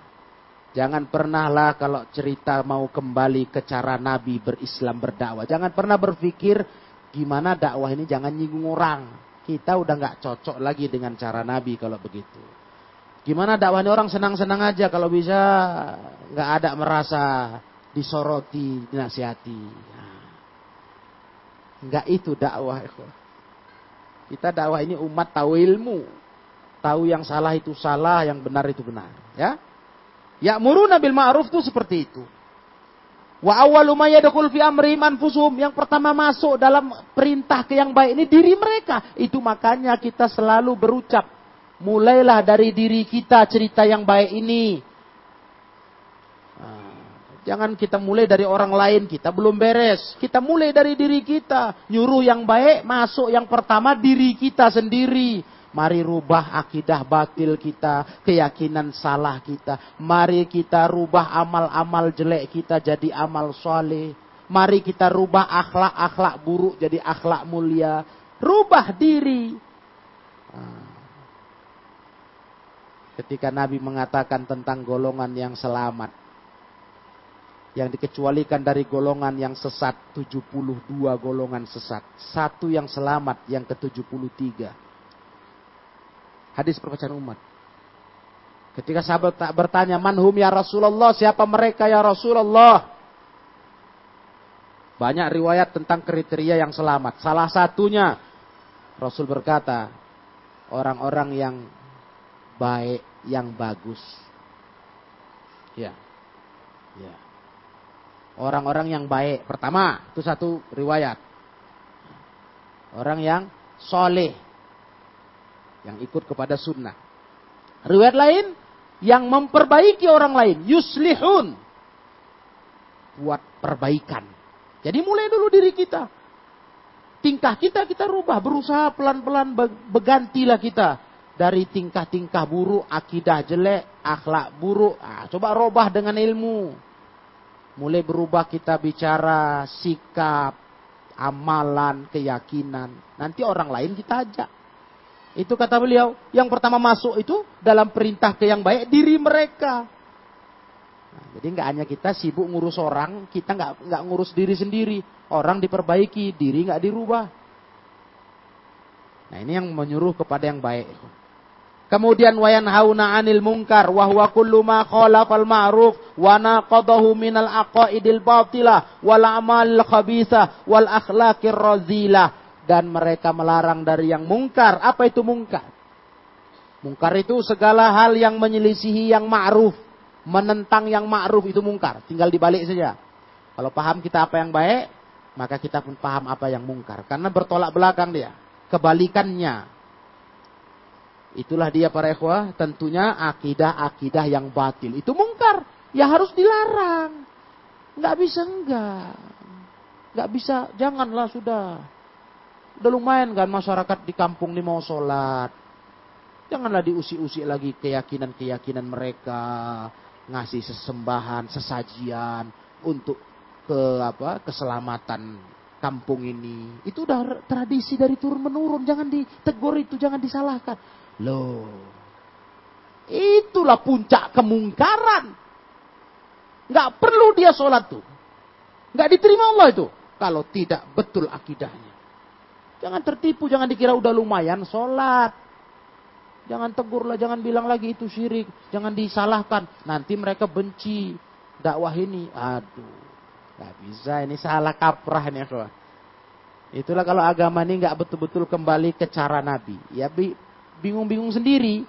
Jangan pernahlah kalau cerita mau kembali ke cara Nabi berislam berdakwah. Jangan pernah berpikir gimana dakwah ini jangan nyinggung orang. Kita udah nggak cocok lagi dengan cara Nabi kalau begitu. Gimana dakwahnya orang senang-senang aja kalau bisa nggak ada merasa disoroti, dinasihati. Nah, nggak itu dakwah. Kita dakwah ini umat tahu ilmu, tahu yang salah itu salah, yang benar itu benar. Ya, ya muru nabil ma'ruf itu seperti itu. Wa awwalu ma fi amrihim anfusuhum. Yang pertama masuk dalam perintah ke yang baik ini diri mereka. Itu makanya kita selalu berucap Mulailah dari diri kita cerita yang baik ini. Nah, jangan kita mulai dari orang lain, kita belum beres. Kita mulai dari diri kita. Nyuruh yang baik, masuk yang pertama diri kita sendiri. Mari rubah akidah batil kita, keyakinan salah kita. Mari kita rubah amal-amal jelek kita jadi amal soleh. Mari kita rubah akhlak-akhlak buruk jadi akhlak mulia. Rubah diri. Nah, ketika Nabi mengatakan tentang golongan yang selamat. Yang dikecualikan dari golongan yang sesat 72 golongan sesat. Satu yang selamat yang ke-73. Hadis perpecahan umat. Ketika sahabat tak bertanya, manhum ya Rasulullah, siapa mereka ya Rasulullah? Banyak riwayat tentang kriteria yang selamat. Salah satunya, Rasul berkata, orang-orang yang baik, yang bagus. Ya. Ya. Orang-orang yang baik. Pertama, itu satu riwayat. Orang yang soleh. Yang ikut kepada sunnah. Riwayat lain, yang memperbaiki orang lain. Yuslihun. Buat perbaikan. Jadi mulai dulu diri kita. Tingkah kita kita rubah. Berusaha pelan-pelan bergantilah kita. Dari tingkah-tingkah buruk, akidah jelek, akhlak buruk. Nah, coba rubah dengan ilmu Mulai berubah kita bicara sikap, amalan, keyakinan. Nanti orang lain kita ajak. Itu kata beliau. Yang pertama masuk itu dalam perintah ke yang baik diri mereka. Nah, jadi nggak hanya kita sibuk ngurus orang, kita nggak nggak ngurus diri sendiri. Orang diperbaiki, diri nggak dirubah. Nah ini yang menyuruh kepada yang baik. Kemudian wayan hauna 'anil munkar wa huwa kullu ma khalafal ma'ruf wa naqadahu minal aqaidil batilah wal amal khabitha wal akhlaqir razilah dan mereka melarang dari yang mungkar. Apa itu mungkar? Mungkar itu segala hal yang menyelisihi yang ma'ruf, menentang yang ma'ruf itu mungkar. Tinggal dibalik saja. Kalau paham kita apa yang baik, maka kita pun paham apa yang mungkar. Karena bertolak belakang dia. Kebalikannya. Itulah dia para ikhwah, tentunya akidah-akidah yang batil. Itu mungkar, ya harus dilarang. Nggak bisa enggak. Nggak bisa, janganlah sudah. Udah lumayan kan masyarakat di kampung ini mau sholat. Janganlah diusik-usik lagi keyakinan-keyakinan mereka. Ngasih sesembahan, sesajian untuk ke apa keselamatan kampung ini. Itu udah tradisi dari turun menurun. Jangan ditegur itu, jangan disalahkan. Loh. Itulah puncak kemungkaran. Nggak perlu dia sholat tuh. Nggak diterima Allah itu. Kalau tidak betul akidahnya. Jangan tertipu, jangan dikira udah lumayan sholat. Jangan tegur lah, jangan bilang lagi itu syirik. Jangan disalahkan. Nanti mereka benci dakwah ini. Aduh, nggak bisa. Ini salah kaprah nih. Itulah kalau agama ini nggak betul-betul kembali ke cara Nabi. Ya bingung-bingung sendiri.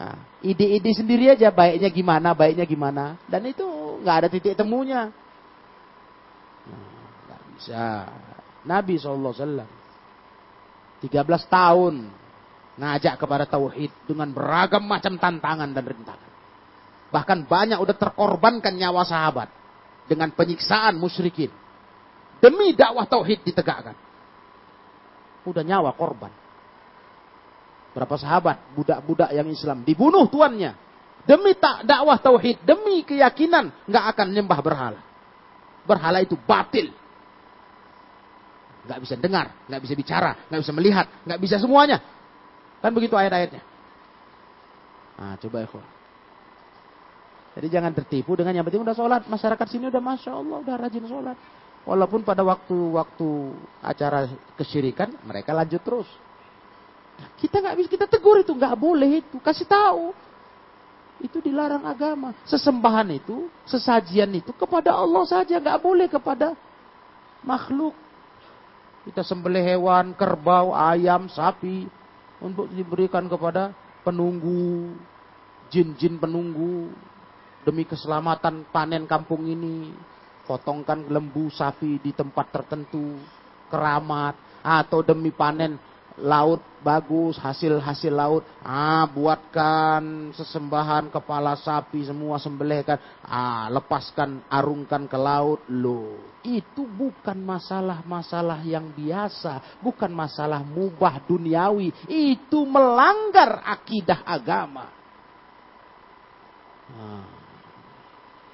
Nah, ide-ide sendiri aja baiknya gimana, baiknya gimana. Dan itu nggak ada titik temunya. Nah, bisa. Nabi SAW 13 tahun ngajak kepada tauhid dengan beragam macam tantangan dan rintangan. Bahkan banyak udah terkorbankan nyawa sahabat dengan penyiksaan musyrikin. Demi dakwah tauhid ditegakkan. Udah nyawa korban. Berapa sahabat, budak-budak yang Islam dibunuh tuannya. Demi tak dakwah tauhid, demi keyakinan nggak akan nyembah berhala. Berhala itu batil. Nggak bisa dengar, nggak bisa bicara, nggak bisa melihat, nggak bisa semuanya. Kan begitu ayat-ayatnya. Nah, coba ya Jadi jangan tertipu dengan yang penting udah sholat. Masyarakat sini udah masya Allah, udah rajin sholat. Walaupun pada waktu-waktu acara kesyirikan mereka lanjut terus. Kita nggak bisa kita tegur itu nggak boleh itu. Kasih tahu. Itu dilarang agama. Sesembahan itu sesajian itu kepada Allah saja nggak boleh kepada makhluk. Kita sembelih hewan kerbau ayam sapi untuk diberikan kepada penunggu jin-jin penunggu. Demi keselamatan panen kampung ini potongkan lembu sapi di tempat tertentu keramat atau demi panen laut bagus, hasil-hasil laut, ah buatkan sesembahan kepala sapi semua sembelihkan, ah lepaskan, arungkan ke laut, lo itu bukan masalah-masalah yang biasa, bukan masalah mubah duniawi, itu melanggar akidah agama. Nah.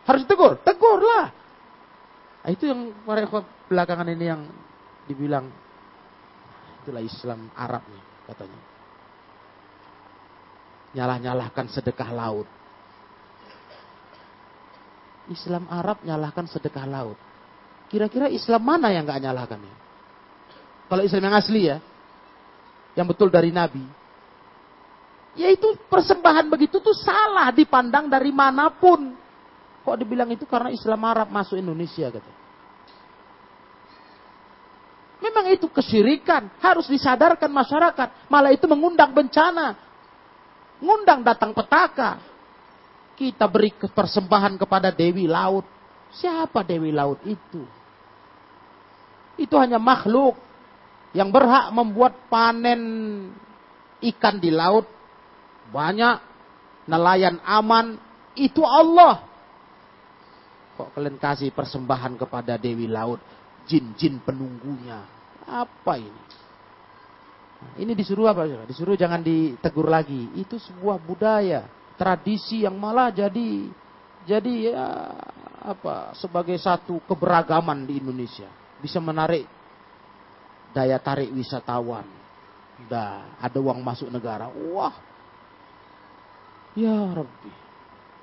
Harus tegur, tegurlah. Nah, itu yang para belakangan ini yang dibilang itulah Islam Arab nih katanya. Nyalah-nyalahkan sedekah laut. Islam Arab nyalahkan sedekah laut. Kira-kira Islam mana yang nggak nyalahkan ya? Kalau Islam yang asli ya, yang betul dari Nabi. Yaitu persembahan begitu tuh salah dipandang dari mana pun. Kok dibilang itu karena Islam Arab masuk Indonesia gitu. Memang itu kesyirikan, harus disadarkan masyarakat. Malah itu mengundang bencana. Ngundang datang petaka. Kita beri persembahan kepada Dewi Laut. Siapa Dewi Laut itu? Itu hanya makhluk yang berhak membuat panen ikan di laut banyak, nelayan aman, itu Allah. Kok kalian kasih persembahan kepada Dewi Laut? Jin-jin penunggunya. Apa ini? Nah, ini disuruh apa? Disuruh jangan ditegur lagi. Itu sebuah budaya, tradisi yang malah jadi jadi ya apa sebagai satu keberagaman di Indonesia. Bisa menarik daya tarik wisatawan. Dah ada uang masuk negara. Wah. Ya Rabbi.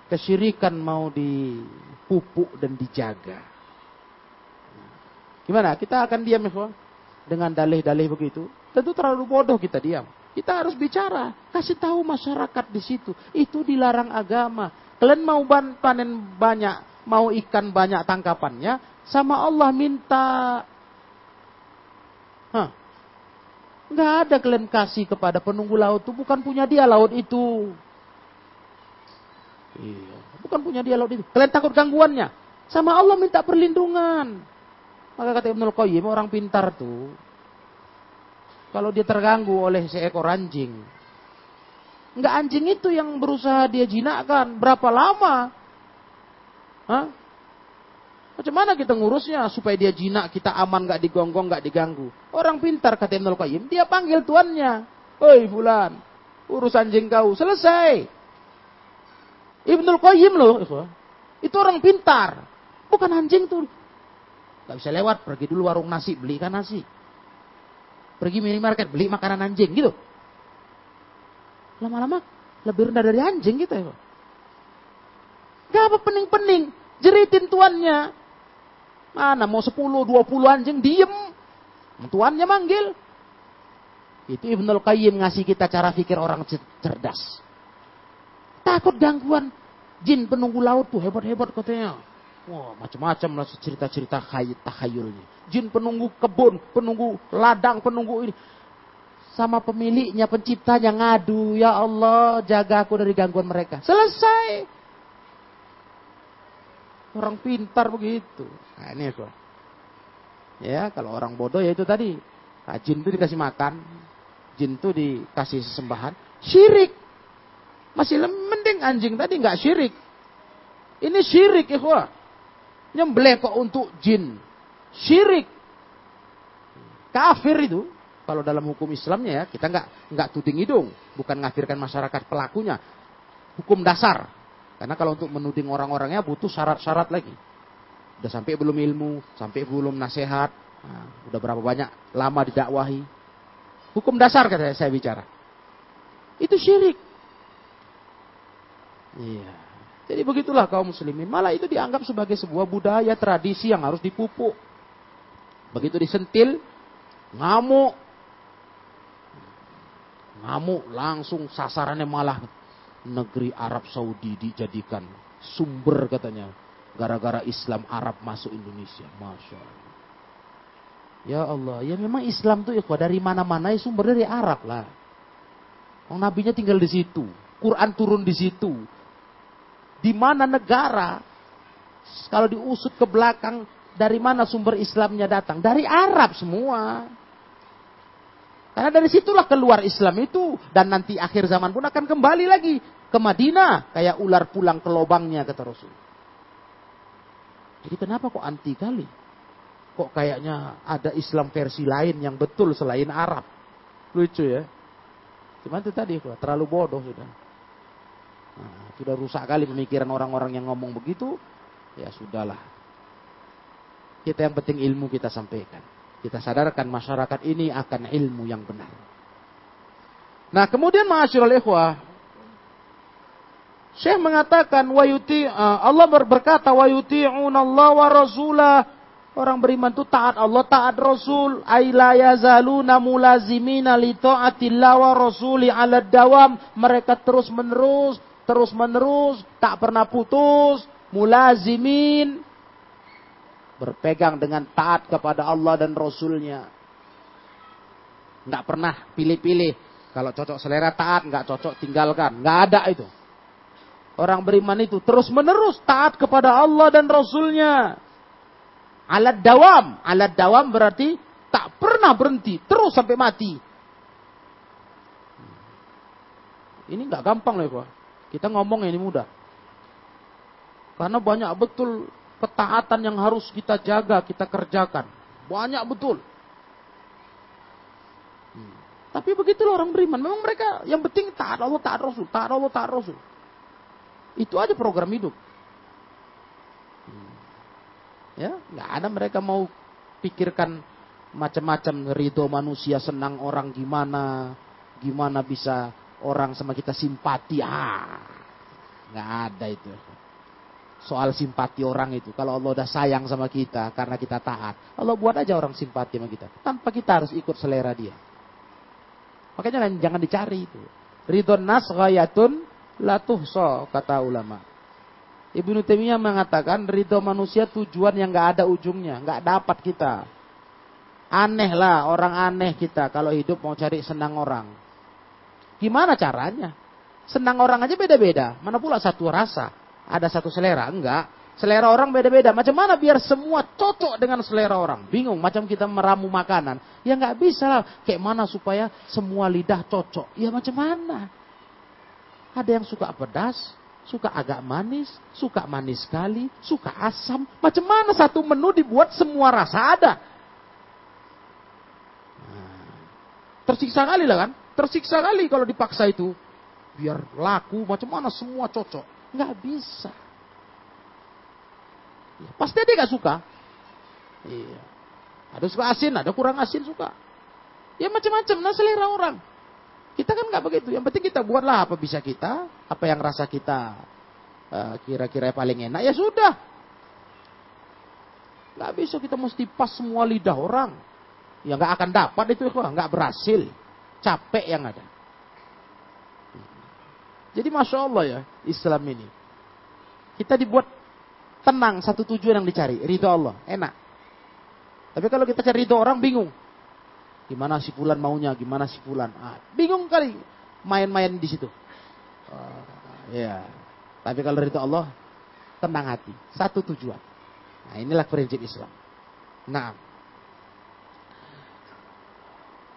Kesyirikan mau dipupuk dan dijaga. Gimana? Kita akan diam ya, dengan dalih-dalih begitu. Tentu terlalu bodoh kita diam. Kita harus bicara, kasih tahu masyarakat di situ. Itu dilarang agama. Kalian mau panen banyak, mau ikan banyak tangkapannya, sama Allah minta. Hah. Nggak ada kalian kasih kepada penunggu laut itu, bukan punya dia laut itu. Iya, bukan punya dia laut itu. Kalian takut gangguannya. Sama Allah minta perlindungan. Maka kata Ibnul Qayyim, orang pintar tuh, kalau dia terganggu oleh seekor anjing, enggak anjing itu yang berusaha dia jinakkan, berapa lama? Hah? Macam mana kita ngurusnya supaya dia jinak, kita aman, nggak digonggong, nggak diganggu. Orang pintar kata Ibnul Qayyim, dia panggil tuannya. Hei bulan, urus anjing kau, selesai. Ibnul Qayyim loh, itu orang pintar. Bukan anjing tuh. Gak bisa lewat, pergi dulu warung nasi, belikan nasi. Pergi minimarket, beli makanan anjing gitu. Lama-lama lebih rendah dari anjing gitu ya. Gak apa pening-pening, jeritin tuannya. Mana mau 10, 20 anjing, diem. Tuannya manggil. Itu Ibnul Qayyim ngasih kita cara pikir orang cerdas. Takut gangguan jin penunggu laut tuh hebat-hebat katanya. Wah, macam-macam lah cerita-cerita takhayulnya. Jin penunggu kebun, penunggu ladang, penunggu ini. Sama pemiliknya, penciptanya ngadu. Ya Allah, jaga aku dari gangguan mereka. Selesai. Orang pintar begitu. Nah ini itu. Ya, kalau orang bodoh ya itu tadi. Nah, jin itu dikasih makan. Jin itu dikasih sesembahan. Syirik. Masih mending anjing tadi nggak syirik. Ini syirik, ikhwah nyembelih kok untuk jin. Syirik. Kafir itu. Kalau dalam hukum Islamnya ya, kita nggak nggak tuding hidung, bukan ngafirkan masyarakat pelakunya. Hukum dasar. Karena kalau untuk menuding orang-orangnya butuh syarat-syarat lagi. Udah sampai belum ilmu, sampai belum nasihat, nah, udah berapa banyak lama didakwahi. Hukum dasar kata saya bicara. Itu syirik. Iya. Jadi begitulah kaum muslimin. Malah itu dianggap sebagai sebuah budaya tradisi yang harus dipupuk. Begitu disentil, ngamuk. Ngamuk langsung sasarannya malah negeri Arab Saudi dijadikan sumber katanya. Gara-gara Islam Arab masuk Indonesia. Masya Allah. Ya Allah, ya memang Islam tuh ya dari mana-mana ya sumber dari Arab lah. Oh, nabinya tinggal di situ. Quran turun di situ di mana negara kalau diusut ke belakang dari mana sumber Islamnya datang? Dari Arab semua. Karena dari situlah keluar Islam itu dan nanti akhir zaman pun akan kembali lagi ke Madinah kayak ular pulang ke lubangnya kata Rasul. Jadi kenapa kok anti kali? Kok kayaknya ada Islam versi lain yang betul selain Arab? Lucu ya. Cuman itu tadi terlalu bodoh sudah. Nah, sudah rusak kali pemikiran orang-orang yang ngomong begitu, ya sudahlah. Kita yang penting ilmu kita sampaikan. Kita sadarkan masyarakat ini akan ilmu yang benar. Nah kemudian ma'asyiral ikhwah. Syekh mengatakan wa yuti uh, Allah berkata wa yuti'una Allah wa rasulah. Orang beriman itu taat Allah, taat Rasul. Aila yazaluna mulazimina li ta'atillah wa rasuli ala dawam. Mereka terus menerus, terus menerus, tak pernah putus, mulazimin. Berpegang dengan taat kepada Allah dan Rasulnya. Nggak pernah pilih-pilih. Kalau cocok selera taat, nggak cocok tinggalkan. Nggak ada itu. Orang beriman itu terus menerus taat kepada Allah dan Rasulnya. Alat dawam. Alat dawam berarti tak pernah berhenti. Terus sampai mati. Ini nggak gampang loh Pak. Kita ngomong ini mudah. Karena banyak betul ketaatan yang harus kita jaga, kita kerjakan. Banyak betul. Hmm. Tapi begitulah orang beriman. Memang mereka yang penting taat Allah, taat Rasul, taat Allah, taat Rasul. Itu aja program hidup. Hmm. Ya, nggak ada mereka mau pikirkan macam-macam ridho manusia senang orang gimana, gimana bisa orang sama kita simpati. Ah, nggak ada itu. Soal simpati orang itu. Kalau Allah udah sayang sama kita karena kita taat. Allah buat aja orang simpati sama kita. Tanpa kita harus ikut selera dia. Makanya jangan dicari itu. Ridho nas ghayatun latuhso kata ulama. Ibnu Taimiyah mengatakan ridho manusia tujuan yang nggak ada ujungnya, nggak dapat kita. Aneh lah orang aneh kita kalau hidup mau cari senang orang. Gimana caranya? Senang orang aja beda-beda. Mana pula satu rasa? Ada satu selera? Enggak. Selera orang beda-beda. Macam mana biar semua cocok dengan selera orang? Bingung. Macam kita meramu makanan. Ya nggak bisa lah. Kayak mana supaya semua lidah cocok? Ya macam mana? Ada yang suka pedas, suka agak manis, suka manis sekali, suka asam. Macam mana satu menu dibuat semua rasa ada? Nah, tersiksa kali lah kan? Tersiksa kali kalau dipaksa itu. Biar laku, macam mana semua cocok. Nggak bisa. Ya, pasti dia nggak suka. Iya. Ada suka asin, ada kurang asin suka. Ya macam-macam, nah selera orang. Kita kan nggak begitu. Yang penting kita buatlah apa bisa kita, apa yang rasa kita uh, kira-kira paling enak ya sudah. Nggak bisa kita mesti pas semua lidah orang. Ya nggak akan dapat itu nggak berhasil. Capek yang ada. Jadi masya Allah ya Islam ini. Kita dibuat tenang satu tujuan yang dicari, ridho Allah, enak. Tapi kalau kita cari ridho orang bingung. Gimana si Fulan maunya, gimana si Fulan. Ah, bingung kali main-main di situ. Uh, ya. Tapi kalau itu Allah, tenang hati. Satu tujuan. Nah inilah prinsip Islam. Nah.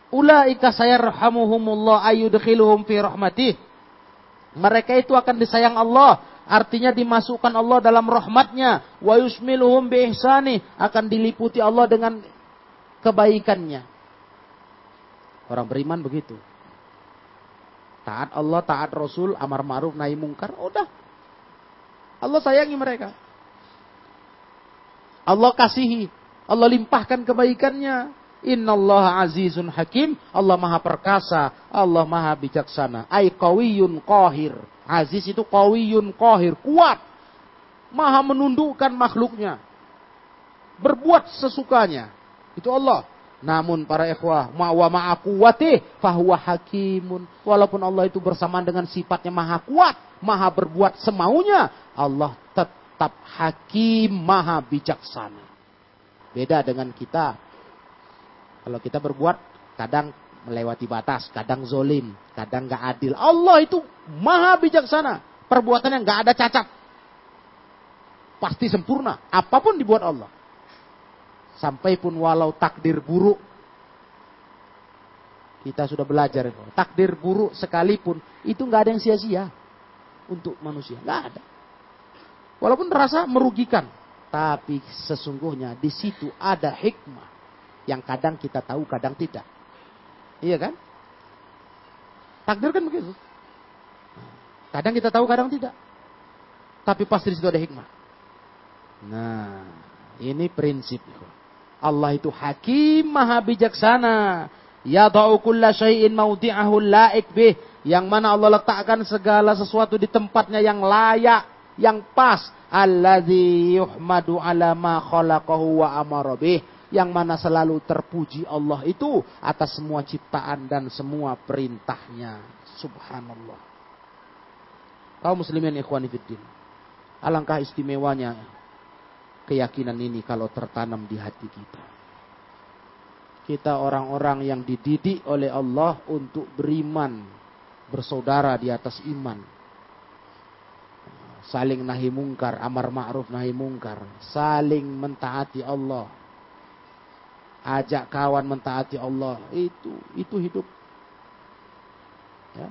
Ulaika sayarhamuhumullah ayudkhiluhum fi rahmatih. Mereka itu akan disayang Allah. Artinya dimasukkan Allah dalam rahmatnya. Wa yusmiluhum bi ihsani. Akan diliputi Allah dengan kebaikannya. Orang beriman begitu. Taat Allah, taat Rasul, amar ma'ruf, nahi mungkar, udah. Allah sayangi mereka. Allah kasihi. Allah limpahkan kebaikannya. Inna Allah azizun hakim. Allah maha perkasa. Allah maha bijaksana. Ay qawiyun qahir. Aziz itu qawiyun qahir. Kuat. Maha menundukkan makhluknya. Berbuat sesukanya. Itu Allah. Namun para ikhwah, ma'wa ma'akuwatih fahuwa hakimun. Walaupun Allah itu bersamaan dengan sifatnya maha kuat, maha berbuat semaunya, Allah tetap hakim, maha bijaksana. Beda dengan kita. Kalau kita berbuat, kadang melewati batas, kadang zolim, kadang gak adil. Allah itu maha bijaksana. Perbuatannya gak ada cacat. Pasti sempurna. Apa pun dibuat Allah. Sampai pun walau takdir buruk. Kita sudah belajar. Takdir buruk sekalipun. Itu nggak ada yang sia-sia. Untuk manusia. nggak ada. Walaupun terasa merugikan. Tapi sesungguhnya di situ ada hikmah. Yang kadang kita tahu, kadang tidak. Iya kan? Takdir kan begitu. Kadang kita tahu, kadang tidak. Tapi pasti di situ ada hikmah. Nah, ini prinsip. Allah itu hakim maha bijaksana. Yada'u kulla syai'in maudi'ahu la'ik bih. yang mana Allah letakkan segala sesuatu di tempatnya yang layak, yang pas. Alladzi yuhmadu ala ma khalaqahu wa amara bih. Yang mana selalu terpuji Allah itu atas semua ciptaan dan semua perintahnya. Subhanallah. Kaum muslimin ikhwani fiddin. Alangkah istimewanya keyakinan ini kalau tertanam di hati kita. Kita orang-orang yang dididik oleh Allah untuk beriman, bersaudara di atas iman. Saling nahi mungkar, amar ma'ruf nahi mungkar. Saling mentaati Allah. Ajak kawan mentaati Allah. Itu itu hidup. Ya.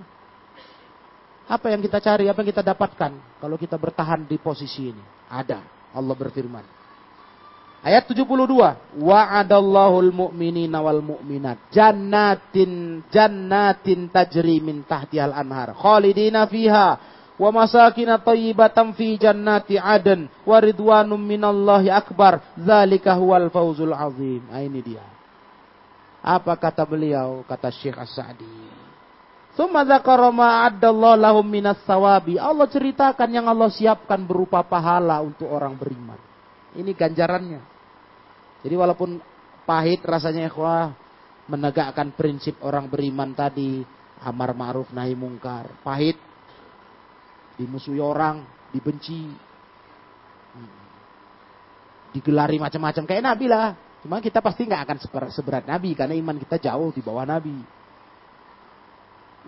Apa yang kita cari, apa yang kita dapatkan kalau kita bertahan di posisi ini? Ada. Allah berfirman. Ayat 72. Wa'adallahul mu'minina wal mu'minat. Jannatin, jannatin tajri min tahtihal anhar. Khalidina fiha. Wa masakina tayyibatan fi jannati aden. Wa ridwanum minallahi akbar. Zalika huwal fawzul azim. Nah, ini dia. Apa kata beliau? Kata Syekh As-Sa'di. Summa dzakara ma lahum minas sawabi. Allah ceritakan yang Allah siapkan berupa pahala untuk orang beriman. Ini ganjarannya. Jadi walaupun pahit rasanya ikhwah menegakkan prinsip orang beriman tadi amar ma'ruf nahi mungkar. Pahit dimusuhi orang, dibenci. Digelari macam-macam kayak Nabi lah. Cuma kita pasti nggak akan seberat Nabi karena iman kita jauh di bawah Nabi.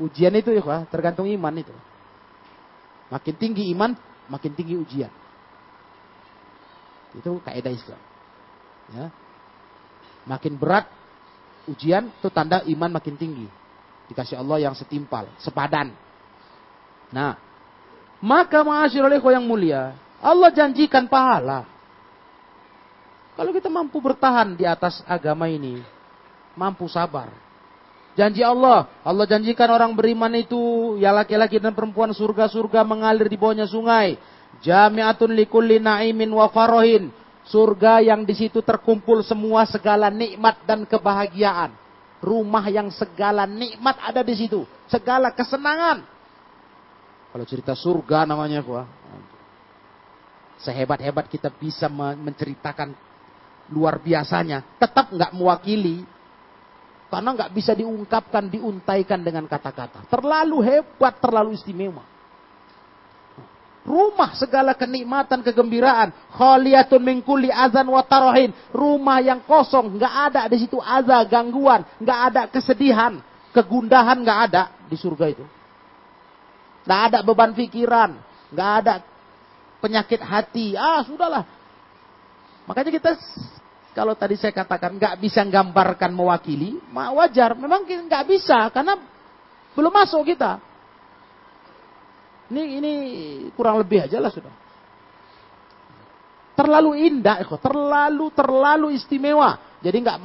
Ujian itu ya, tergantung iman itu. Makin tinggi iman, makin tinggi ujian. Itu kaidah Islam. Ya. Makin berat ujian itu tanda iman makin tinggi. Dikasih Allah yang setimpal, sepadan. Nah, maka ma'asyiral yang mulia, Allah janjikan pahala. Kalau kita mampu bertahan di atas agama ini, mampu sabar. Janji Allah, Allah janjikan orang beriman itu, ya laki-laki dan perempuan surga-surga mengalir di bawahnya sungai. Jami'atun likulli na'imin wa farohin. Surga yang di situ terkumpul semua segala nikmat dan kebahagiaan. Rumah yang segala nikmat ada di situ. Segala kesenangan. Kalau cerita surga namanya gua. Sehebat-hebat kita bisa menceritakan luar biasanya. Tetap nggak mewakili. Karena nggak bisa diungkapkan, diuntaikan dengan kata-kata. Terlalu hebat, terlalu istimewa rumah segala kenikmatan, kegembiraan. Khaliyatun min kulli azan wa tarahin. Rumah yang kosong, nggak ada di situ azab, gangguan, nggak ada kesedihan, kegundahan nggak ada di surga itu. Nggak ada beban pikiran, nggak ada penyakit hati. Ah, sudahlah. Makanya kita kalau tadi saya katakan nggak bisa gambarkan mewakili, wajar. Memang nggak bisa karena belum masuk kita. Ini ini kurang lebih aja lah sudah. Terlalu indah, terlalu terlalu istimewa. Jadi nggak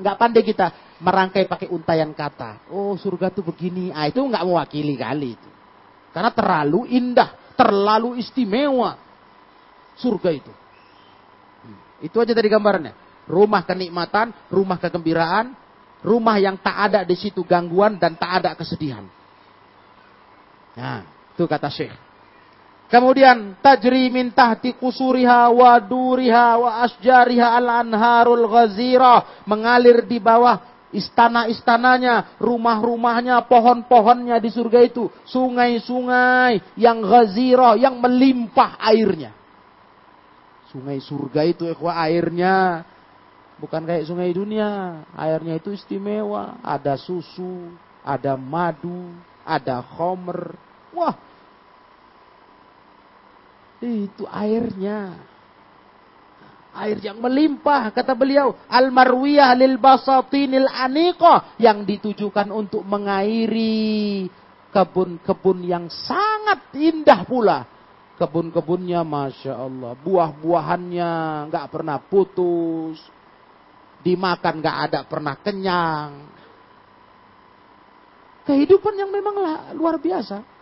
nggak pandai kita merangkai pakai untayan kata. Oh surga tuh begini, ah itu nggak mewakili kali itu. Karena terlalu indah, terlalu istimewa surga itu. Hmm, itu aja tadi gambarnya. Rumah kenikmatan, rumah kegembiraan, rumah yang tak ada di situ gangguan dan tak ada kesedihan. Nah, itu kata Syekh. Kemudian tajri min tahti kusuriha wa duriha wa asjariha al-anharul ghazira mengalir di bawah istana-istananya, rumah-rumahnya, pohon-pohonnya di surga itu, sungai-sungai yang ghazira, yang melimpah airnya. Sungai surga itu ikhwah airnya bukan kayak sungai dunia, airnya itu istimewa, ada susu, ada madu, ada khomer. Wah, itu airnya. Air yang melimpah, kata beliau. Al-marwiyah lil basatinil aniko. Yang ditujukan untuk mengairi kebun-kebun yang sangat indah pula. Kebun-kebunnya Masya Allah. Buah-buahannya nggak pernah putus. Dimakan nggak ada pernah kenyang. Kehidupan yang memang luar biasa.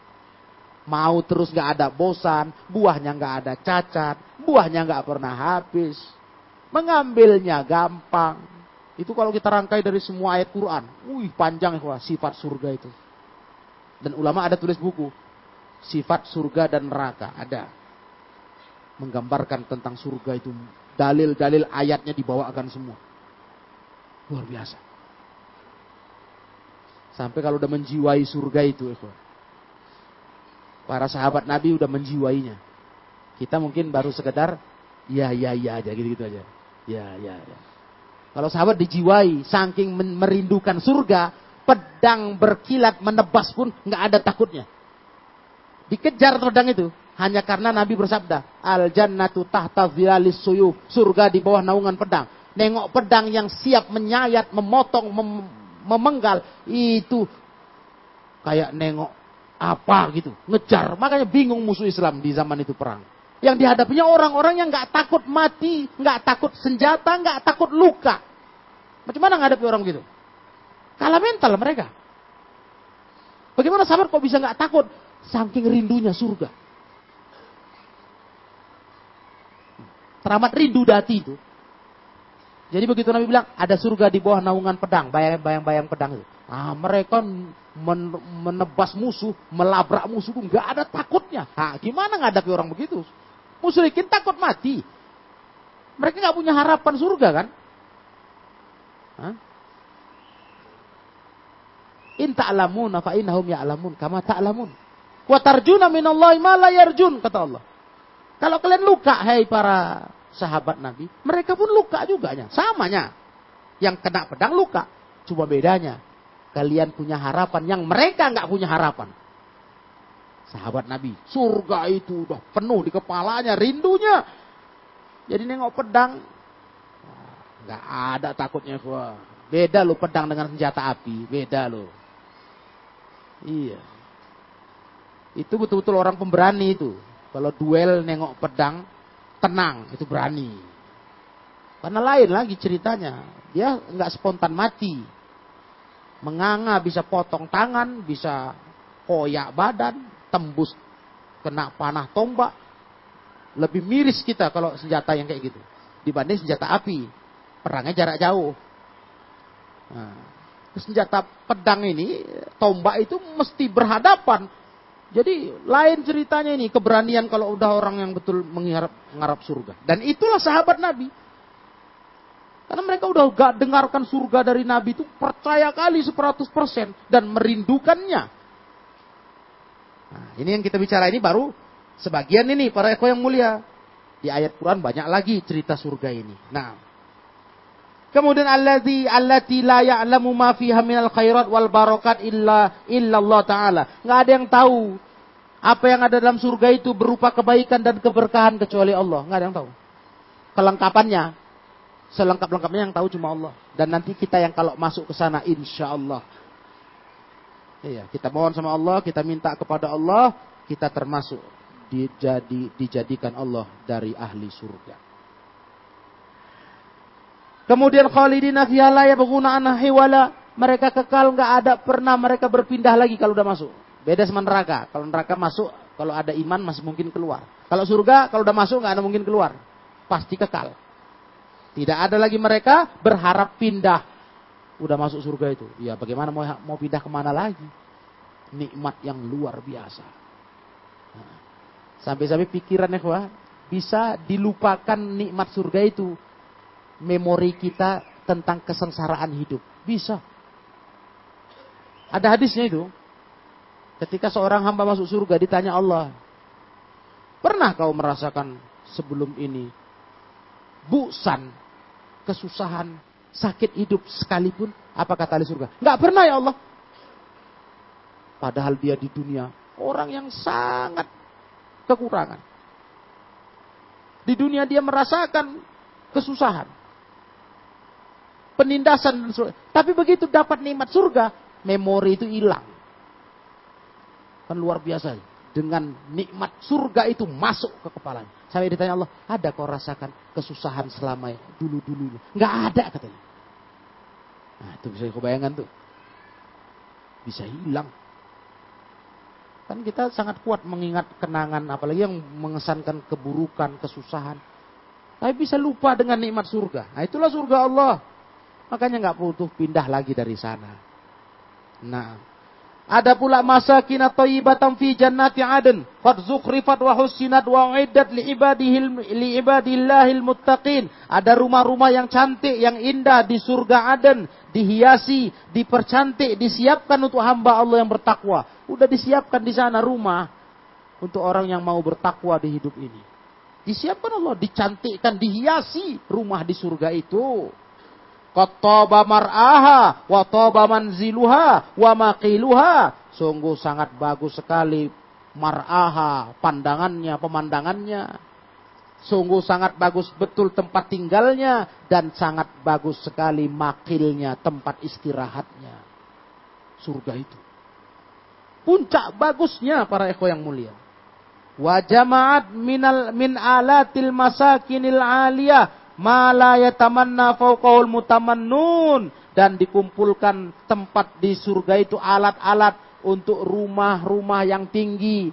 Mau terus gak ada bosan, buahnya gak ada cacat, buahnya gak pernah habis. Mengambilnya gampang. Itu kalau kita rangkai dari semua ayat Quran. Wih panjang ya sifat surga itu. Dan ulama ada tulis buku. Sifat surga dan neraka. Ada. Menggambarkan tentang surga itu. Dalil-dalil ayatnya dibawakan semua. Luar biasa. Sampai kalau udah menjiwai surga itu. Para sahabat Nabi udah menjiwainya. Kita mungkin baru sekedar ya ya ya aja gitu-gitu aja. Ya ya ya. Kalau sahabat dijiwai, saking merindukan surga, pedang berkilat menebas pun nggak ada takutnya. Dikejar pedang itu hanya karena Nabi bersabda, al jannatu tahta zilalis suyuf, surga di bawah naungan pedang. Nengok pedang yang siap menyayat, memotong, mem memenggal, itu kayak nengok apa gitu, ngejar. Makanya bingung musuh Islam di zaman itu perang. Yang dihadapinya orang-orang yang nggak takut mati, nggak takut senjata, nggak takut luka. Bagaimana menghadapi orang begitu? Kalah mental mereka. Bagaimana sahabat kok bisa nggak takut? Saking rindunya surga. Teramat rindu dati itu. Jadi begitu Nabi bilang, ada surga di bawah naungan pedang, bayang-bayang pedang itu. Ah, mereka menebas musuh, melabrak musuh, nggak ada takutnya. Nah, gimana ngadapi orang begitu? Musyrikin takut mati. Mereka nggak punya harapan surga kan? Hah? In ta'lamuna fa innahum ya'lamun kama ta'lamun. Wa tarjuna minallahi ma la yarjun kata Allah. Kalau kalian luka hai para sahabat Nabi, mereka pun luka juga nya. Samanya. Yang kena pedang luka. Cuma bedanya kalian punya harapan yang mereka nggak punya harapan sahabat Nabi. Surga itu udah penuh di kepalanya, rindunya. Jadi nengok pedang, nggak ada takutnya gua. Beda lo pedang dengan senjata api, beda lo. Iya. Itu betul-betul orang pemberani itu. Kalau duel nengok pedang, tenang, itu berani. Karena lain lagi ceritanya. Dia nggak spontan mati. Menganga bisa potong tangan, bisa koyak badan, tembus kena panah tombak. Lebih miris kita kalau senjata yang kayak gitu. Dibanding senjata api. Perangnya jarak jauh. Nah, senjata pedang ini, tombak itu mesti berhadapan. Jadi lain ceritanya ini, keberanian kalau udah orang yang betul mengharap, mengharap surga. Dan itulah sahabat Nabi. Karena mereka udah gak dengarkan surga dari Nabi itu percaya kali 100% dan merindukannya. Nah, ini yang kita bicara ini baru sebagian ini para eko yang mulia. Di ayat Quran banyak lagi cerita surga ini. Nah, Kemudian allazi allati la ya'lamu ma fiha minal khairat wal barakat illa illa Allah taala. Enggak ada yang tahu apa yang ada dalam surga itu berupa kebaikan dan keberkahan kecuali Allah. Enggak ada yang tahu. Kelengkapannya selengkap-lengkapnya yang tahu cuma Allah. Dan nanti kita yang kalau masuk ke sana insya Allah Iya, kita mohon sama Allah, kita minta kepada Allah, kita termasuk dijadi, dijadikan Allah dari ahli surga. Kemudian khalidina fiha la yabghuna hiwala. Mereka kekal nggak ada pernah mereka berpindah lagi kalau udah masuk. Beda sama neraka. Kalau neraka masuk, kalau ada iman masih mungkin keluar. Kalau surga, kalau udah masuk nggak ada mungkin keluar. Pasti kekal. Tidak ada lagi mereka berharap pindah udah masuk surga itu. Ya bagaimana mau mau pindah ke mana lagi? Nikmat yang luar biasa. Sampai-sampai pikirannya wah, bisa dilupakan nikmat surga itu. Memori kita tentang kesengsaraan hidup. Bisa. Ada hadisnya itu. Ketika seorang hamba masuk surga ditanya Allah. Pernah kau merasakan sebelum ini busan, kesusahan, sakit hidup sekalipun, apa kata ahli surga? Enggak pernah ya Allah. Padahal dia di dunia orang yang sangat kekurangan. Di dunia dia merasakan kesusahan. Penindasan. Tapi begitu dapat nikmat surga, memori itu hilang. Kan luar biasa. Dengan nikmat surga itu masuk ke kepalanya. Sampai ditanya Allah, ada kau rasakan kesusahan selama dulu-dulunya? Enggak ada katanya. Nah, itu bisa kau tuh. Bisa hilang. Kan kita sangat kuat mengingat kenangan, apalagi yang mengesankan keburukan, kesusahan. Tapi bisa lupa dengan nikmat surga. Nah itulah surga Allah. Makanya nggak butuh pindah lagi dari sana. Nah, Ada pula masakin thayyibatan fi jannati adn. Qad zukhrifat wa husinat wa uiddat li ibadihil li ibadillahil muttaqin. Ada rumah-rumah yang cantik, yang indah di surga Aden, dihiasi, dipercantik, disiapkan untuk hamba Allah yang bertakwa. Udah disiapkan di sana rumah untuk orang yang mau bertakwa di hidup ini. Disiapkan Allah, dicantikkan, dihiasi rumah di surga itu. Qattaba mar'aha wa taba manziluha wa maqiluha. Sungguh sangat bagus sekali mar'aha, pandangannya, pemandangannya. Sungguh sangat bagus betul tempat tinggalnya dan sangat bagus sekali makilnya, tempat istirahatnya. Surga itu. Puncak bagusnya para ekho yang mulia. Wa jama'at min alatil masakinil aliyah ma la yatamanna fauqaul mutamannun dan dikumpulkan tempat di surga itu alat-alat untuk rumah-rumah yang tinggi,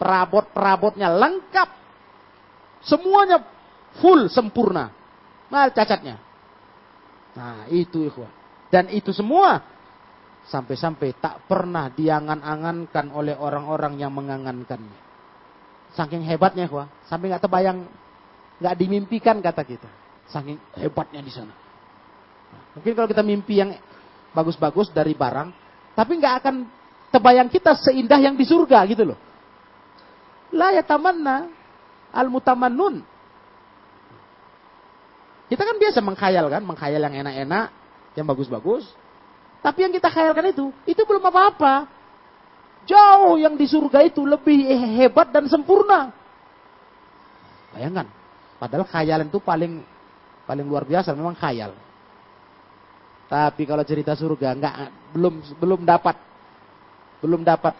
perabot-perabotnya lengkap. Semuanya full sempurna. Nah, cacatnya. Nah, itu ikhwah. Dan itu semua sampai-sampai tak pernah diangan-angankan oleh orang-orang yang mengangankannya. Saking hebatnya, ikhwah. Sampai nggak terbayang, nggak dimimpikan kata kita. Saking hebatnya di sana. Mungkin kalau kita mimpi yang bagus-bagus dari barang, tapi nggak akan terbayang kita seindah yang di surga gitu loh. La ya tamanna al mutamannun. Kita kan biasa mengkhayal kan, mengkhayal yang enak-enak, yang bagus-bagus. Tapi yang kita khayalkan itu, itu belum apa-apa. Jauh yang di surga itu lebih hebat dan sempurna. Bayangkan, padahal khayalan itu paling paling luar biasa memang khayal. Tapi kalau cerita surga enggak belum belum dapat belum dapat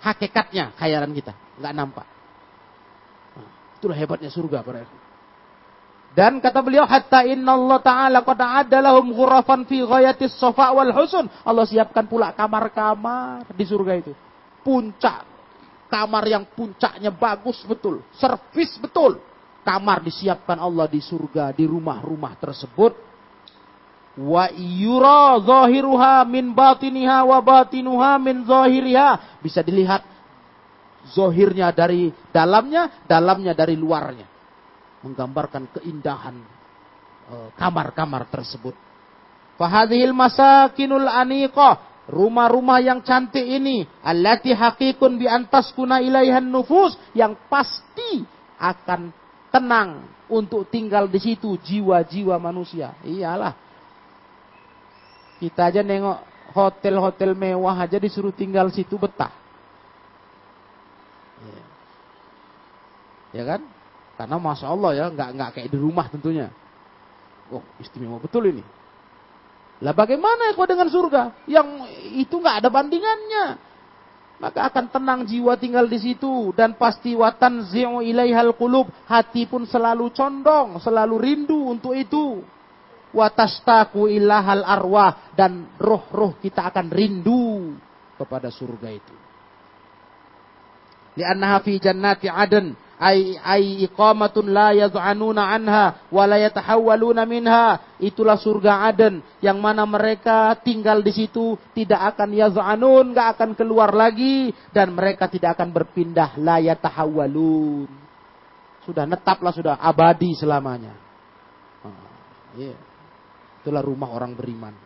hakikatnya khayalan kita, enggak nampak. Nah, itulah hebatnya surga para dan kata beliau hatta inna Allah taala qad adalahum ghurafan fi ghayatis safa wal husun. Allah siapkan pula kamar-kamar di surga itu. Puncak kamar yang puncaknya bagus betul, servis betul kamar disiapkan Allah di surga, di rumah-rumah tersebut. Wa yura zahiruha min batiniha wa batinuha min zahiriha. Bisa dilihat zohirnya dari dalamnya, dalamnya dari luarnya. Menggambarkan keindahan eh, kamar-kamar tersebut. Fahadhil masakinul aniqah. Rumah-rumah yang cantik ini. Allati hakikun bi antaskuna ilaihan nufus. Yang pasti akan tenang untuk tinggal di situ jiwa-jiwa manusia. Iyalah. Kita aja nengok hotel-hotel mewah aja disuruh tinggal situ betah. Ya, ya kan? Karena masya Allah ya, nggak nggak kayak di rumah tentunya. Oh istimewa betul ini. Lah bagaimana ya dengan surga? Yang itu nggak ada bandingannya maka akan tenang jiwa tinggal di situ. Dan pasti watan zi'u ilaihal qulub. Hati pun selalu condong selalu rindu untuk itu. Watastaku ilahal arwah. Dan roh-roh kita akan rindu kepada surga itu. Li'annaha fi jannati aden ay ay iqamatun la yad'anuna anha wa la yatahawwaluna minha. Itulah surga Aden yang mana mereka tinggal di situ tidak akan yaz'anun enggak akan keluar lagi dan mereka tidak akan berpindah. La yatahawwalun. Sudah netaplah sudah abadi selamanya. Ah, yeah. itulah rumah orang beriman.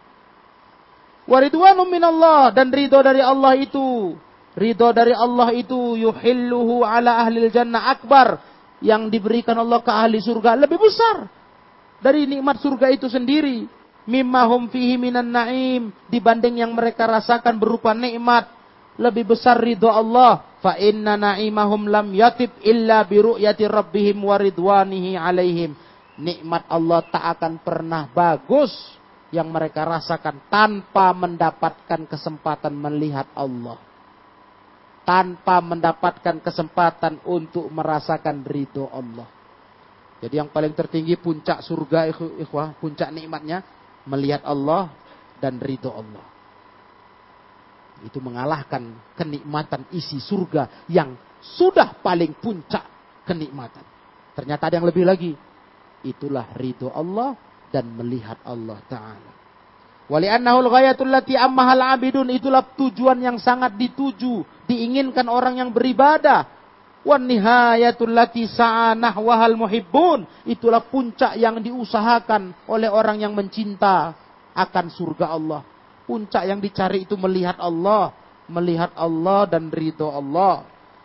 Waridwanum minallah dan ridho dari Allah itu Ridho dari Allah itu yuhilluhu ala ahli jannah akbar. Yang diberikan Allah ke ahli surga lebih besar. Dari nikmat surga itu sendiri. Mimma hum fihi minan na'im. Dibanding yang mereka rasakan berupa nikmat. Lebih besar ridho Allah. Fa inna na'imahum lam yatib illa biru'yati rabbihim wa ridwanihi alaihim. Nikmat Allah tak akan pernah bagus yang mereka rasakan tanpa mendapatkan kesempatan melihat Allah tanpa mendapatkan kesempatan untuk merasakan ridho Allah. Jadi yang paling tertinggi puncak surga ikhwah, puncak nikmatnya melihat Allah dan ridho Allah. Itu mengalahkan kenikmatan isi surga yang sudah paling puncak kenikmatan. Ternyata ada yang lebih lagi. Itulah ridho Allah dan melihat Allah Ta'ala. Wali annahul ghayatul lati ammahal abidun itulah tujuan yang sangat dituju, diinginkan orang yang beribadah. Wan nihayatul lati sa'anah wahal muhibbun itulah puncak yang diusahakan oleh orang yang mencinta akan surga Allah. Puncak yang dicari itu melihat Allah, melihat Allah dan ridho Allah.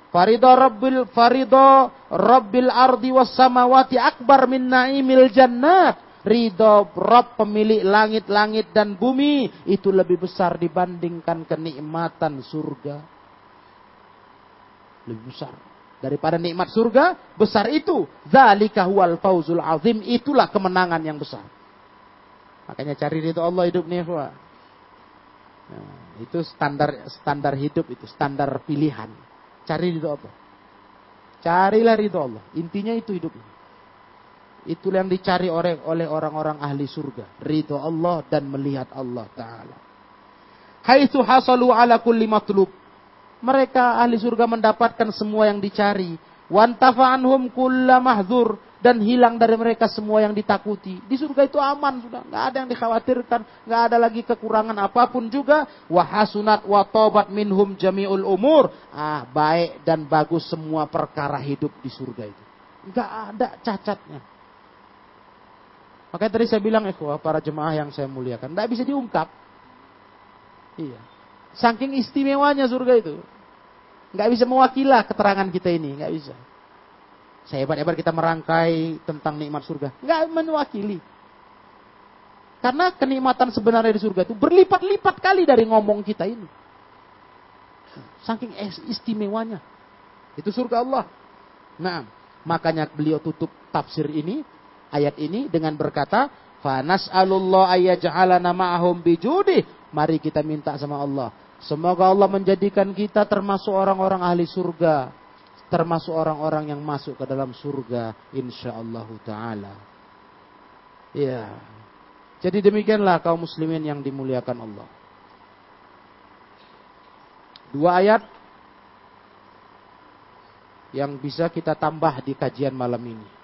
Farido rabbil farido rabbil ardi was samawati akbar min naimil jannat ridho Rob pemilik langit-langit dan bumi itu lebih besar dibandingkan kenikmatan surga. Lebih besar. Daripada nikmat surga, besar itu. Zalika huwal fauzul azim. Itulah kemenangan yang besar. Makanya cari ridho Allah hidup nih, Nah, itu standar standar hidup itu, standar pilihan. Cari ridho Allah. Carilah ridho Allah. Intinya itu hidup ini. Itulah yang dicari oleh orang-orang ahli surga. Ridho Allah dan melihat Allah Ta'ala. Haitsu hasalu ala kulli matlub. Mereka ahli surga mendapatkan semua yang dicari. Wantafa anhum kulla mahdzur dan hilang dari mereka semua yang ditakuti. Di surga itu aman sudah, nggak ada yang dikhawatirkan, nggak ada lagi kekurangan apa pun juga. Wahasunat wa tobat minhum jamiul umur. Ah, baik dan bagus semua perkara hidup di surga itu. Nggak ada cacatnya. Makanya tadi saya bilang ikhwah, para jemaah yang saya muliakan, tidak bisa diungkap. Iya. Saking istimewanya surga itu. Nggak bisa mewakilah keterangan kita ini, nggak bisa. Saya hebat-hebat kita merangkai tentang nikmat surga. Nggak mewakili. Karena kenikmatan sebenarnya di surga itu berlipat-lipat kali dari ngomong kita ini. Saking istimewanya. Itu surga Allah. Nah, makanya beliau tutup tafsir ini ayat ini dengan berkata, "Fanas'alullah ayyaj'alana ma'ahum bijudi." Mari kita minta sama Allah. Semoga Allah menjadikan kita termasuk orang-orang ahli surga. Termasuk orang-orang yang masuk ke dalam surga. InsyaAllah ta'ala. Ya. Jadi demikianlah kaum muslimin yang dimuliakan Allah. Dua ayat yang bisa kita tambah di kajian malam ini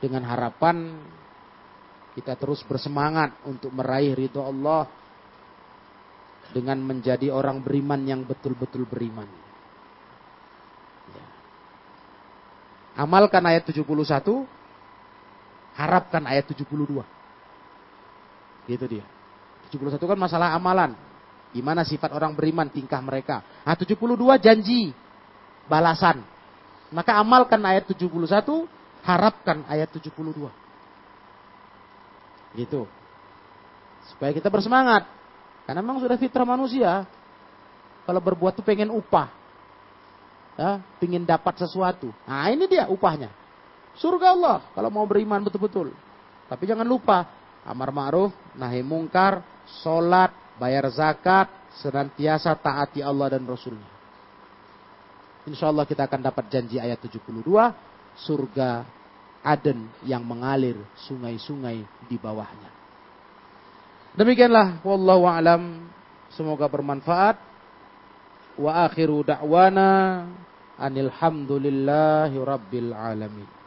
dengan harapan kita terus bersemangat untuk meraih ridho Allah dengan menjadi orang beriman yang betul-betul beriman. Ya. Amalkan ayat 71, harapkan ayat 72. Gitu dia. 71 kan masalah amalan. Gimana sifat orang beriman, tingkah mereka. Nah 72 janji, balasan. Maka amalkan ayat 71, harapkan ayat 72. Gitu. Supaya kita bersemangat. Karena memang sudah fitrah manusia. Kalau berbuat tuh pengen upah. Ya, pengen dapat sesuatu. Nah ini dia upahnya. Surga Allah kalau mau beriman betul-betul. Tapi jangan lupa amar ma'ruf, nahi mungkar, sholat, bayar zakat, senantiasa taati Allah dan Rasulnya. Insya Allah kita akan dapat janji ayat 72 surga Aden yang mengalir sungai-sungai di bawahnya. Demikianlah wallahu alam semoga bermanfaat. Wa akhiru da'wana anil rabbil alamin.